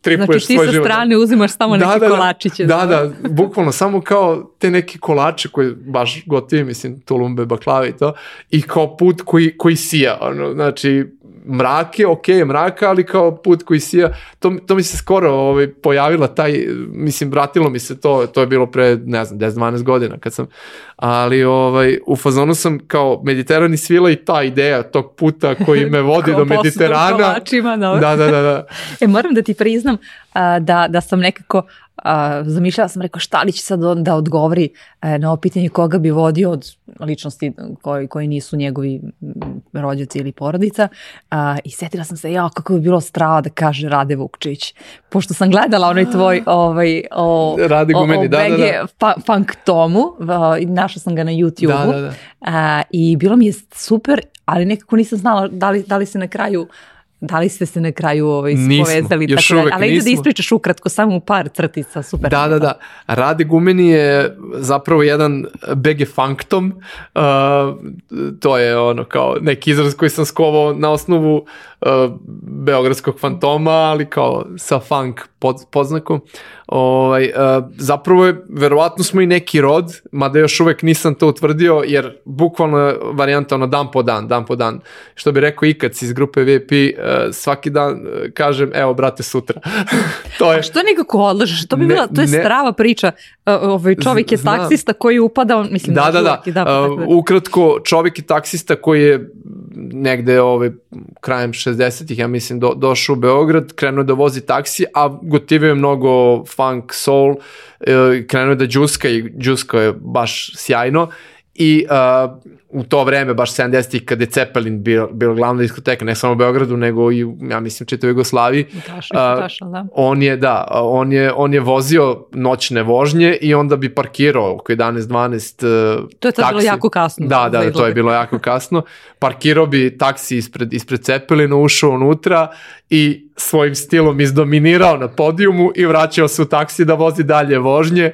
tripuješ znači, svoj život. Znači ti sa strane uzimaš samo da, neke da, kolačiće. Da, da, da, bukvalno samo kao te neke kolače koje baš gotivi, mislim, tulumbe, baklave i to, i kao put koji, koji sija, ono, znači, mrak je, ok, mraka, ali kao put koji sija, to, to mi se skoro ovaj, pojavila taj, mislim, vratilo mi se to, to je bilo pre, ne znam, 10-12 godina kad sam, ali ovaj, u fazonu sam kao mediterani svila i ta ideja tog puta koji me vodi do Mediterana. Kolačima, da. da, da, da, da. E, moram da ti priznam uh, da, da sam nekako a, zamišljala sam, rekao šta li će sad on da odgovori e, na ovo pitanje koga bi vodio od ličnosti koji, koji nisu njegovi rođaci ili porodica a, i setila sam se, ja kako bi bilo strava da kaže Rade Vukčić, pošto sam gledala onaj tvoj ovaj, o, Rade Gumeni, o, o da, da, da. Fa, funk tomu, našla sam ga na YouTube-u da, da, da. A, i bilo mi je super, ali nekako nisam znala da li, da li se na kraju Da li ste se na kraju ovaj, nismo, povezali? još tako uvek da, ali nismo. da ispričaš ukratko, samo u par crtica, super. Da, da, da. Rade Gumeni je zapravo jedan BG Funktom, uh, to je ono kao neki izraz koji sam skovao na osnovu uh, Beogradskog fantoma, ali kao sa funk pod, podznakom. Ovaj, uh, zapravo je, verovatno smo i neki rod, mada još uvek nisam to utvrdio, jer bukvalno je varijanta ono dan po dan, dan po dan. Što bi rekao Ikac iz grupe VIP, uh, svaki dan uh, kažem, evo brate sutra. to je... A što nekako odlažeš? To bi Ne, bila, to je ne. strava priča. Uh, ovaj čovjek je Znam. taksista koji upada, mislim, Da, da, da. Uh, tako da. ukratko, čovjek je taksista koji je negde ovaj, krajem 60-ih, ja mislim, do, došao u Beograd, krenuo da vozi taksi, a gotivio je mnogo funk, soul, uh, krenuo da džuska i džuska je baš sjajno i uh, u to vreme, baš 70-ih, kada je Cepelin bio, bio glavna diskoteka, ne samo u Beogradu, nego i, ja mislim, čitavoj Jugoslaviji, a, taša, da. on je, da, on je, on je vozio noćne vožnje i onda bi parkirao oko 11-12 uh, To je tad bilo jako kasno Da, za da, to je bilo jako kasno. Parkirao bi taksi ispred, ispred Cepelina, ušao unutra i svojim stilom izdominirao na podijumu i vraćao se u taksi da vozi dalje vožnje.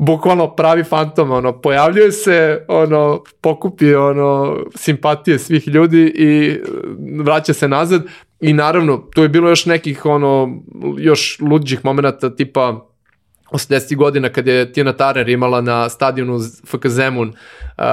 Bukvalno pravi fantom, ono, pojavljuje se, ono, pokupi, ono, simpatije svih ljudi i vraća se nazad. I naravno, tu je bilo još nekih, ono, još luđih momenta tipa 80. godina kad je Tina Tarer imala na stadionu FK Zemun uh,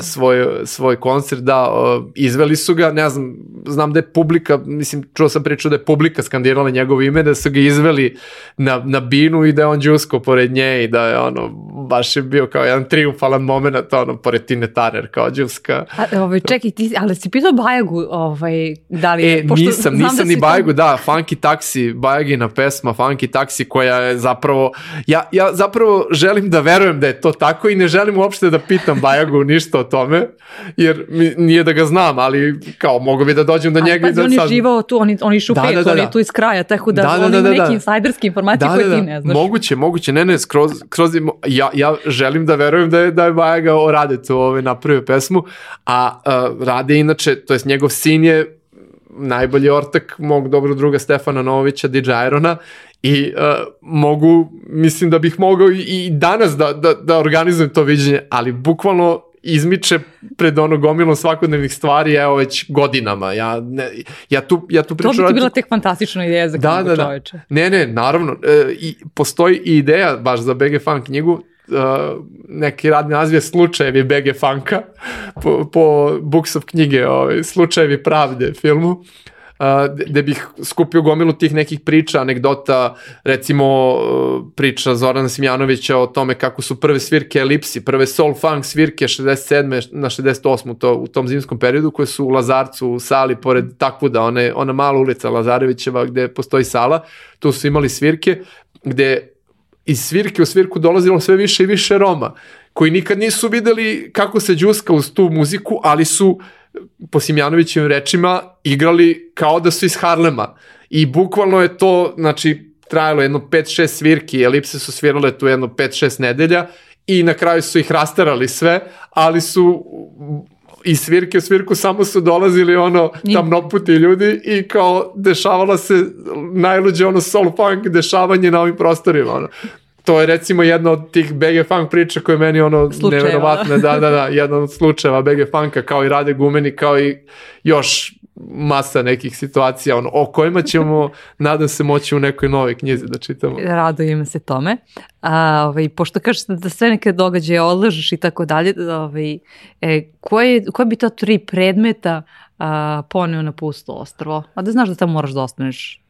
svoj, svoj koncert, da, uh, izveli su ga, ne znam, znam da je publika, mislim, čuo sam priču da je publika skandirala njegovo ime, da su ga izveli na, na binu i da je on džusko pored nje i da je ono, baš je bio kao jedan triumfalan moment, ono, pored Tine Tarer, kao džuska. A, ovaj, čekaj, ti, ali si pitao Bajagu, ovaj, da li je... E, pošto nisam, znam nisam si ni Bajgu, da, Funky Taxi, Bajagina pesma Funky Taxi koja je zapravo, ja, ja zapravo želim da verujem da je to tako i ne želim uopšte da pitam Bajagu ništa o tome, jer mi, nije da ga znam, ali kao mogu bi da dođem do njega i pazi, da on je živao tu, oni, oni šupek, Da, da, da, on je da. tu iz kraja, tako da, Da, da, on da, da, da. neke insajderske informacije Da, koje da, ti da, ne znaš. moguće, moguće, ne, ne, skroz, skroz, ja, ja želim da verujem da je, da je Bajaga o Radetu ovaj, napravio pesmu, a uh, Rade inače, to jest njegov sin je najbolji ortak mog dobrog druga Stefana Novovića, DJ Irona I uh, mogu, mislim da bih mogao i, i danas da, da, da organizujem to viđenje, ali bukvalno izmiče pred ono gomilom svakodnevnih stvari, evo već godinama. Ja, ne, ja tu, ja tu pričam... To bi ti bila tek fantastična ideja za da, knjigu da, da. čoveče. Ne, ne, naravno. E, i, postoji i ideja baš za BG Fun knjigu, uh, neki radni naziv je Slučajevi BG Funka po, po Books of knjige, ovaj, Slučajevi pravde filmu gde bih skupio gomilu tih nekih priča, anegdota, recimo priča Zorana Simjanovića o tome kako su prve svirke Elipsi, prve soul funk svirke 67. na 68. To, u tom zimskom periodu koje su u Lazarcu u sali pored Takvuda, one, ona mala ulica Lazarevićeva gde postoji sala, tu su imali svirke gde iz svirke u svirku dolazilo sve više i više Roma koji nikad nisu videli kako se džuska uz tu muziku, ali su po Simjanovićim rečima, igrali kao da su iz Harlema. I bukvalno je to, znači, trajalo jedno 5-6 svirki, elipse su svirale tu jedno 5-6 nedelja i na kraju su ih rasterali sve, ali su i svirke u svirku samo su dolazili ono tamnoputi ljudi i kao dešavala se najluđe ono soul funk dešavanje na ovim prostorima ono to je recimo jedna od tih BG Funk priča koje meni ono slučajeva. neverovatne, da, da, da, jedna od slučajeva BG Funka kao i Rade Gumeni, kao i još masa nekih situacija ono, o kojima ćemo, nadam se, moći u nekoj novoj knjizi da čitamo. Radujem se tome. A, ovaj, pošto kažeš da sve neke događaje odlažeš i tako dalje, ovaj, e, koje, koje bi to tri predmeta a, poneo na pusto ostrvo? A da znaš da tamo moraš da ostaneš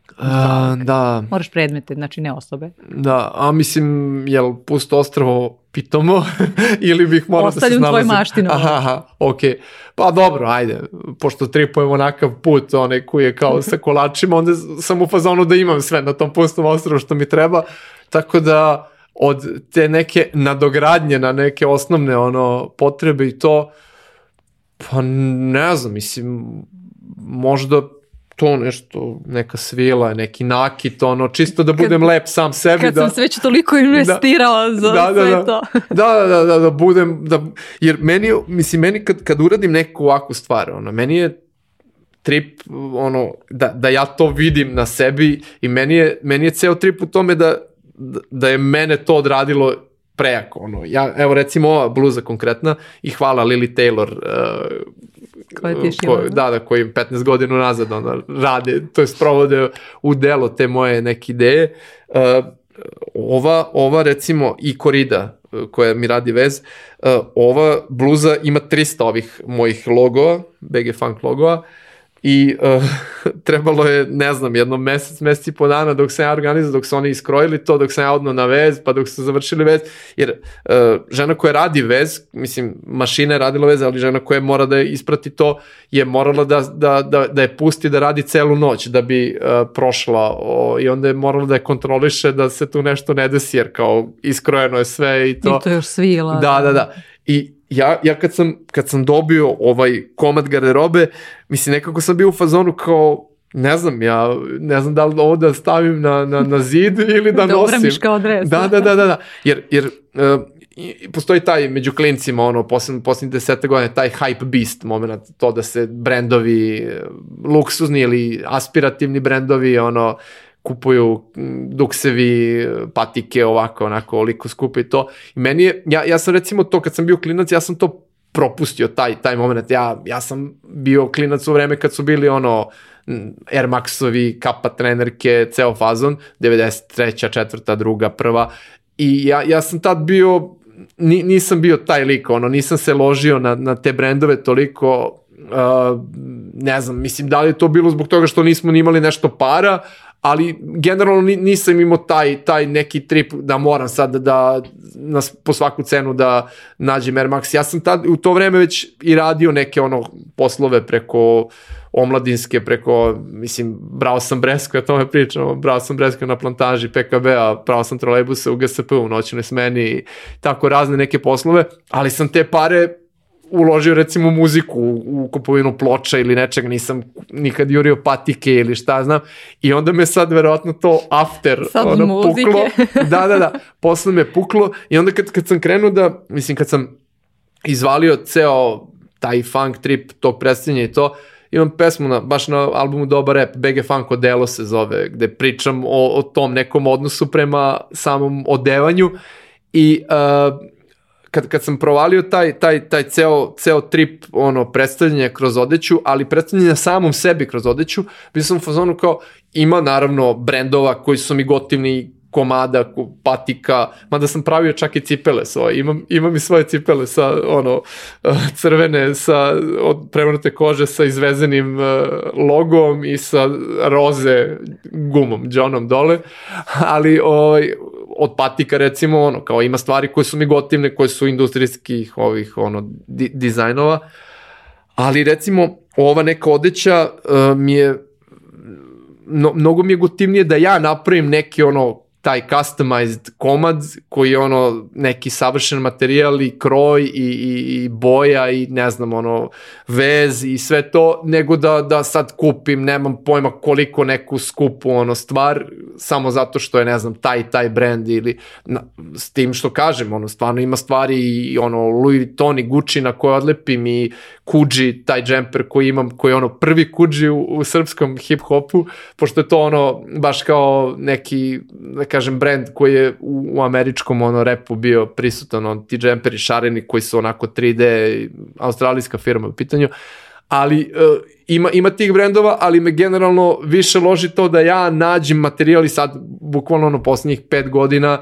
Da. Moraš predmete, znači ne osobe. Da, a mislim, jel pusto ostrovo pitomo ili bih morao da se snalazim? Ostavljam tvoj maštinu. Aha, aha, okej. Okay. Pa dobro, ajde, pošto tripujem onakav put, onaj koji je kao sa kolačima, onda sam u fazonu da imam sve na tom pustom ostrovu što mi treba, tako da od te neke nadogradnje na neke osnovne ono potrebe i to, pa ne znam, mislim, možda to nešto, neka svila, neki nakit, ono, čisto da budem kad, lep sam sebi. Kad da, sam sve već toliko investirao da, za da, da, sve da, to. Da, da, da, da, da budem, da, jer meni, mislim, meni kad, kad uradim neku ovakvu stvar, ono, meni je trip, ono, da, da ja to vidim na sebi i meni je, meni je ceo trip u tome da, da je mene to odradilo prejako, ono, ja, evo recimo ova bluza konkretna i hvala Lily Taylor uh, ko, da, da, koji 15 godina nazad ona rade, to je sprovode u delo te moje neke ideje. Uh, ova, ova recimo i korida uh, koja mi radi vez, uh, ova bluza ima 300 ovih mojih logova, BG Funk logova, i uh, trebalo je, ne znam, jedno mesec, mesec i po dana dok sam ja organizao, dok su oni iskrojili to, dok sam ja odno na vez, pa dok su završili vez, jer uh, žena koja radi vez, mislim, mašina je radila vez, ali žena koja mora da isprati to, je morala da, da, da, da je pusti da radi celu noć, da bi uh, prošla o, i onda je morala da je kontroliše da se tu nešto ne desi, jer kao iskrojeno je sve i to. I to još svila. Da, da, da. I ja, ja kad, sam, kad sam dobio ovaj komad garderobe, mislim, nekako sam bio u fazonu kao, ne znam, ja ne znam da li ovo da stavim na, na, na zid ili da, da nosim. Da kao dres. Da, da, da, da, da. Jer, jer uh, postoji taj među klincima, ono, poslednjih poslednj desete godine, taj hype beast moment, to da se brendovi, luksuzni ili aspirativni brendovi, ono, kupuju duksevi, patike, ovako, onako, oliko skupe i to. I meni je, ja, ja sam recimo to, kad sam bio klinac, ja sam to propustio, taj, taj moment. Ja, ja sam bio klinac u vreme kad su bili ono, Air Maxovi, kapa trenerke, ceo fazon, 93. četvrta, druga, prva. I ja, ja sam tad bio, ni, nisam bio taj lik, ono, nisam se ložio na, na te brendove toliko, uh, ne znam, mislim da li je to bilo zbog toga što nismo imali nešto para, ali generalno nisam imao taj, taj neki trip da moram sad da, da nas po svaku cenu da nađem Air Max. Ja sam tad u to vreme već i radio neke ono poslove preko omladinske, preko, mislim, brao sam Bresko, ja tome pričam, brao sam Bresko na plantaži PKB-a, brao sam trolejbuse u GSP u noćnoj smeni i tako razne neke poslove, ali sam te pare uložio recimo muziku u, u kupovinu ploča ili nečega, nisam nikad jurio patike ili šta znam i onda me sad verovatno to after sad ono, muzike. puklo. Da, da, da, posle me puklo i onda kad, kad sam krenuo da, mislim kad sam izvalio ceo taj funk trip tog predstavljanja i to, imam pesmu na, baš na albumu Dobar Rap, BG Funko Delo se zove, gde pričam o, o tom nekom odnosu prema samom odevanju i uh, kad, kad sam provalio taj, taj, taj ceo, ceo trip ono, predstavljanja kroz odeću, ali predstavljanja samom sebi kroz odeću, bio sam u fazonu kao, ima naravno brendova koji su mi gotivni komada, patika, mada sam pravio čak i cipele svoje, imam, imam i svoje cipele sa ono crvene, sa od prevrnute kože sa izvezenim logom i sa roze gumom, Johnom dole, ali ovaj, od patika recimo ono, kao ima stvari koje su mi gotivne, koje su industrijskih ovih ono di, dizajnova, ali recimo ova neka odeća uh, mi je no, mnogo mi je gotivnije da ja napravim neki ono taj customized komad koji je ono neki savršen materijal i kroj i, i, i boja i ne znam ono vez i sve to nego da, da sad kupim nemam pojma koliko neku skupu ono stvar samo zato što je ne znam taj taj brand ili na, s tim što kažem ono stvarno ima stvari i ono Louis Vuitton i Gucci na koje odlepim i Kuđi, taj džemper koji imam, koji je ono prvi Kuđi u, u srpskom hip-hopu, pošto je to ono baš kao neki, da kažem, brand koji je u, u američkom ono repu bio prisutan, on, ti džemperi šareni koji su onako 3D, australijska firma u pitanju, ali uh, ima, ima tih brendova, ali me generalno više loži to da ja nađem materijal i sad bukvalno ono poslednjih pet godina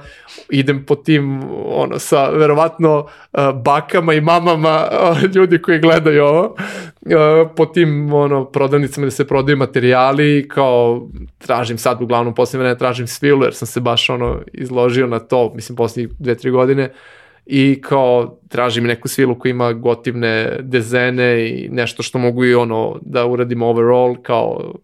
idem po tim ono sa verovatno uh, bakama i mamama uh, ljudi koji gledaju ovo uh, po tim ono prodavnicama da se prodaju materijali kao tražim sad uglavnom poslednje vreme tražim svilu jer sam se baš ono izložio na to mislim poslednjih dve, tri godine. uh, i kao tražim neku svilu koja ima gotivne dezene i nešto što mogu i ono da uradim overall kao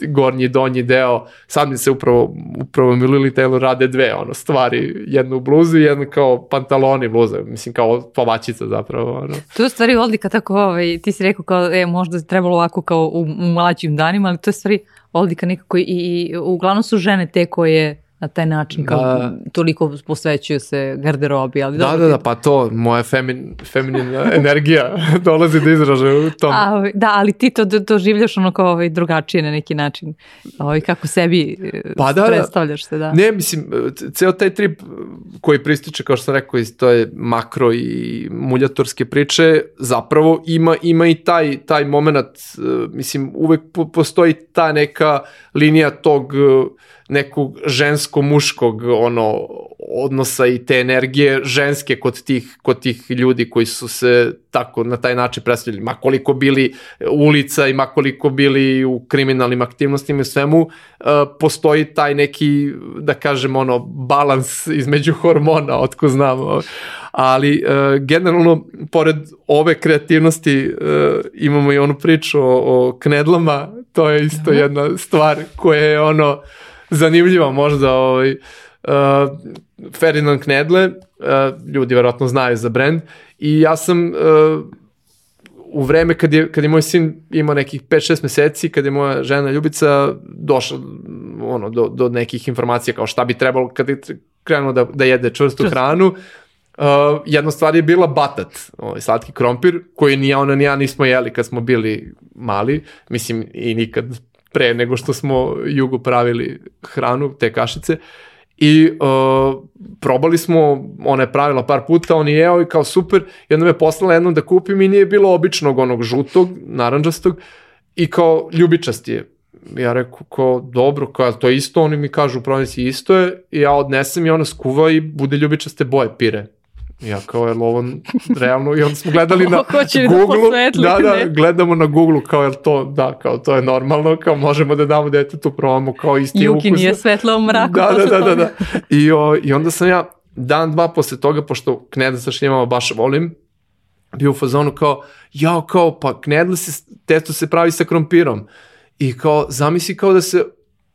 gornji i donji deo. Sad mi se upravo, upravo mi Lily Taylor rade dve ono, stvari, jednu u bluzu i jednu kao pantaloni bluze, mislim kao pavačica zapravo. Ono. To je stvari odlika tako, ovaj, ti si rekao kao, e, možda trebalo ovako kao u, u mlađim danima, ali to je stvari odlika nekako i, i uglavnom su žene te koje na taj način kao da, toliko posvećuju se garderobi. Ali da, dobro, da, da, pa to, moja femin, feminina energija dolazi da izraže u tom. A, ovaj, da, ali ti to, to življaš ono kao ovaj, drugačije na neki način. Ovaj, kako sebi pa, da, da. predstavljaš se, da. Ne, mislim, ceo taj trip koji prističe, kao što sam rekao, iz to je makro i muljatorske priče, zapravo ima, ima i taj, taj moment, mislim, uvek postoji ta neka linija tog nekog žensko-muškog ono odnosa i te energije ženske kod tih, kod tih ljudi koji su se tako na taj način predstavljali. Ma koliko bili ulica i ma koliko bili u kriminalnim aktivnostima i svemu, uh, postoji taj neki, da kažem, ono, balans između hormona, otko znamo. Ali uh, generalno, pored ove kreativnosti, uh, imamo i onu priču o, o knedlama, to je isto jedna stvar koja je ono, zanimljiva možda ovaj, uh, Ferdinand Knedle, uh, ljudi verovatno znaju za brand, i ja sam uh, u vreme kad je, kad je moj sin imao nekih 5-6 meseci, kad je moja žena Ljubica došla ono, do, do nekih informacija kao šta bi trebalo kad je krenuo da, da jede čvrstu Čvrst. hranu, uh, jedna stvar je bila batat, ovaj, slatki krompir, koji ni ona ni ja nismo jeli kad smo bili mali, mislim i nikad pre nego što smo Jugu pravili hranu, te kašice. I uh, probali smo, ona je pravila par puta, on je jeo i kao super, i onda me poslala jednom da kupim i nije bilo običnog onog žutog, naranđastog, i kao ljubičast je. Ja rekao kao dobro, kao to je isto, oni mi kažu u prodavnici isto je, i ja odnesem i ona skuva i bude ljubičaste boje pire. Ja kao, je ovo realno? I onda smo gledali na da Google, da, da, da, gledamo na Google kao, je to, da, kao, to je normalno, kao, možemo da damo detetu, probamo kao isti Juki ukus. Juki nije svetlo u mraku. Da, da, da, da, da. I, o, I onda sam ja, dan, dva posle toga, pošto knedle sa šljivama baš volim, bio u fazonu kao, jao, kao, pa knedle se, testo se pravi sa krompirom. I kao, zamisli kao da se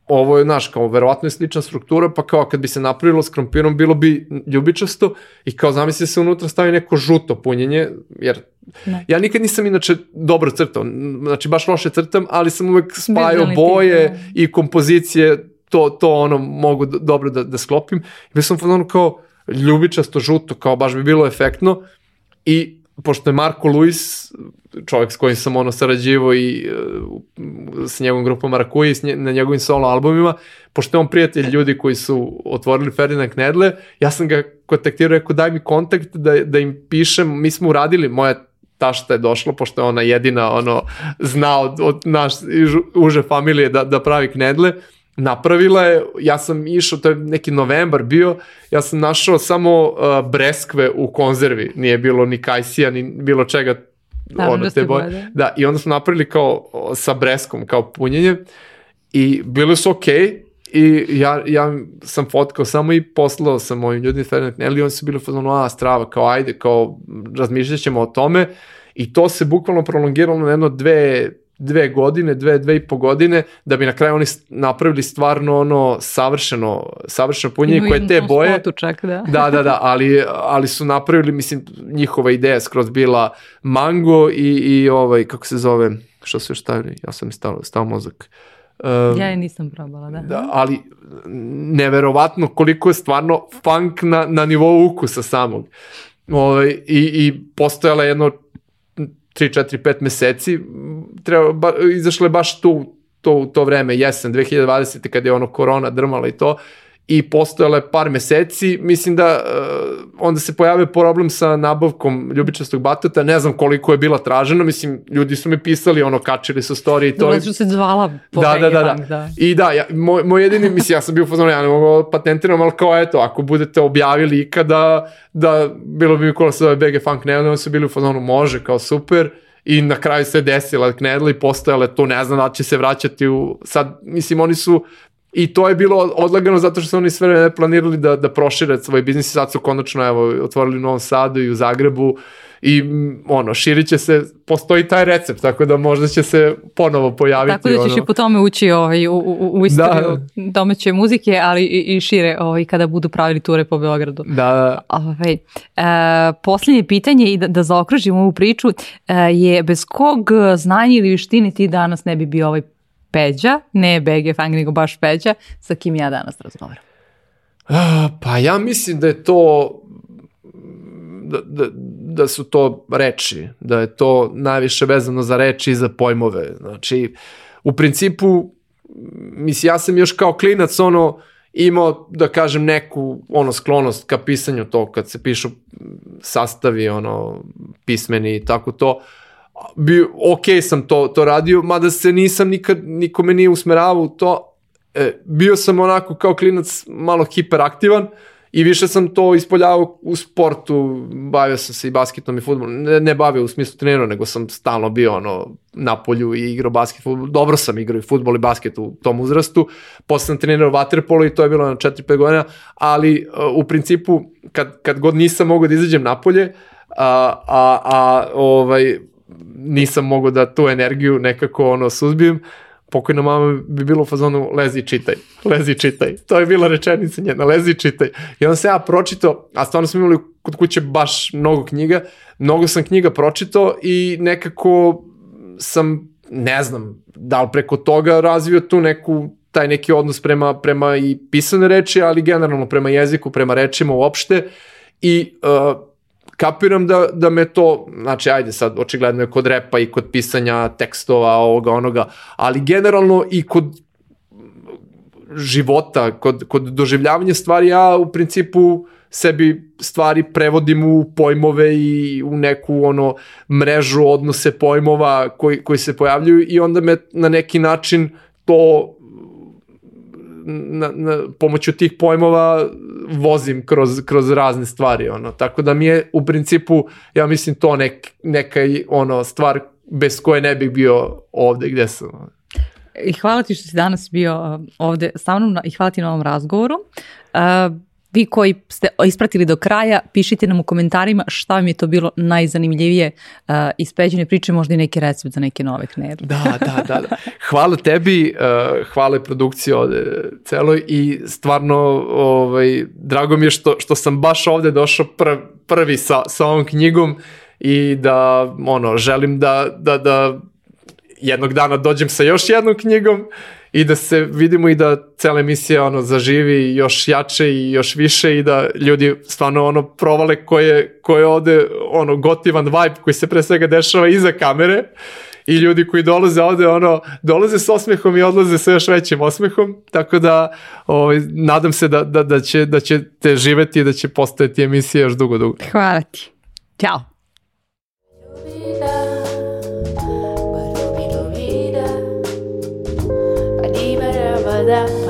ovo je, znaš, kao, verovatno je slična struktura, pa kao, kad bi se napravilo s krompirom, bilo bi ljubičasto i kao, zamisli se unutra stavi neko žuto punjenje, jer ne. ja nikad nisam inače dobro crtao, znači baš loše crtam, ali sam uvek spajao boje ti, i kompozicije, to, to ono, mogu dobro da, da sklopim. I bio sam ono kao ljubičasto žuto, kao baš bi bilo efektno i pošto je Marko Luis, čovjek s kojim sam ono sarađivo i uh, s njegovom grupom Marakuji, na njegovim solo albumima, pošto je on prijatelj ljudi koji su otvorili Ferdinand Knedle, ja sam ga kontaktirao, rekao daj mi kontakt da, da im pišem, mi smo uradili, moja tašta je došla, pošto je ona jedina ono, zna od, od naš uže familije da, da pravi knedle, napravila je, ja sam išao, to je neki novembar bio, ja sam našao samo uh, breskve u konzervi, nije bilo ni kajsija, ni bilo čega Da, ono, te boje. boje. Da, i onda smo napravili kao sa breskom, kao punjenje i bile su okej, okay, I ja, ja sam fotkao samo i poslao sam mojim ljudima Ferdinand Knelli, oni su bili fazonu, a strava, kao ajde, kao razmišljat ćemo o tome i to se bukvalno prolongiralo na jedno dve, dve godine, dve, dve i po godine, da bi na kraju oni napravili stvarno ono savršeno, savršeno punjenje koje te boje. Spotu čak, da. da, da, da, ali, ali su napravili, mislim, njihova ideja skroz bila mango i, i ovaj, kako se zove, što su još stavili, ja sam stao, stao mozak. Um, ja je nisam probala, da. da. ali neverovatno koliko je stvarno funk na, na nivou ukusa samog. Ovaj, i, I postojala jedno 3, 4, 5 meseci, treba, ba, izašlo je baš tu, to, to vreme, jesen, 2020. kad je ono korona drmala i to, i postojala je par meseci, mislim da uh, onda se pojavio problem sa nabavkom ljubičastog batata, ne znam koliko je bila tražena, mislim, ljudi su mi pisali, ono, kačili su story i to. Da, su se zvala po da, da, da, da, da. I da, ja, moj, moj jedini, mislim, ja sam bio fazon, ja ne mogu patentiram, ali kao eto, ako budete objavili ikada, da bilo bi mi kola se zove BG Funk ne, onda su bili u fazonu, može, kao super, i na kraju se desila knedla i postojale to, ne znam da će se vraćati u, sad, mislim, oni su I to je bilo odlagano zato što su oni sve planirali da, da prošire svoj biznis i sad su konačno evo, otvorili u Novom Sadu i u Zagrebu i ono, širit će se, postoji taj recept, tako da možda će se ponovo pojaviti. Tako da ćeš ono. i po tome ući ovaj, u, u, u istoriju da. domaće muzike, ali i, i šire ovaj, kada budu pravili ture po Beogradu. Da, da. Ovaj, e, posljednje pitanje i da, da zaokružimo ovu priču e, je bez kog znanja ili vištine ti danas ne bi bio ovaj Peđa, ne BG Fang, nego baš Peđa, sa kim ja danas razgovaram? Pa ja mislim da je to da, da, da su to reči, da je to najviše vezano za reči i za pojmove. Znači, u principu, mislim, ja sam još kao klinac ono imao, da kažem, neku ono sklonost ka pisanju to, kad se pišu sastavi, ono, pismeni i tako to, bi, ok sam to, to radio, mada se nisam nikad, nikome nije usmeravao u to, e, bio sam onako kao klinac malo hiperaktivan i više sam to ispoljavao u sportu, bavio sam se i basketom i futbolom, ne, ne bavio u smislu trenera, nego sam stalno bio ono, na polju i igrao basket, futbol, dobro sam igrao i futbol i basket u tom uzrastu, posle sam trenirao vaterpolo i to je bilo na 4-5 godina, ali uh, u principu kad, kad god nisam mogao da izađem napolje, a, a, a ovaj, nisam mogao da tu energiju nekako ono suzbijem, pokojna mama bi bilo u fazonu lezi čitaj, lezi čitaj. To je bila rečenica njena, lezi čitaj. I onda se ja pročito, a stvarno smo imali kod kuće baš mnogo knjiga, mnogo sam knjiga pročito i nekako sam, ne znam, da li preko toga razvio tu neku taj neki odnos prema, prema i pisane reči, ali generalno prema jeziku, prema rečima uopšte i uh, kapiram da, da me to, znači ajde sad, očigledno je kod repa i kod pisanja tekstova, ovoga, onoga, ali generalno i kod života, kod, kod doživljavanja stvari, ja u principu sebi stvari prevodim u pojmove i u neku ono mrežu odnose pojmova koji, koji se pojavljuju i onda me na neki način to na, na pomoću tih pojmova vozim kroz, kroz razne stvari, ono. Tako da mi je u principu, ja mislim to nek, neka ono stvar bez koje ne bih bio ovde gde sam. I hvala ti što si danas bio ovde sa mnom i hvala ti na ovom razgovoru. Uh, vi koji ste ispratili do kraja, pišite nam u komentarima šta vam je to bilo najzanimljivije uh, iz peđene priče, možda i neki recept za neke nove knedle. Da, da, da, da. Hvala tebi, uh, hvala produkciji ovde celoj i stvarno ovaj, drago mi je što, što sam baš ovde došao pr, prvi sa, sa ovom knjigom i da ono, želim da, da, da jednog dana dođem sa još jednom knjigom i da se vidimo i da cela emisija ono zaživi još jače i još više i da ljudi stvarno ono provale koje, koje ovde ono gotivan vibe koji se pre svega dešava iza kamere i ljudi koji dolaze ovde ono dolaze s osmehom i odlaze sa još većim osmehom tako da ovaj nadam se da da da će da ćete živeti i da će postojati emisija još dugo dugo. Hvala ti. Ćao. That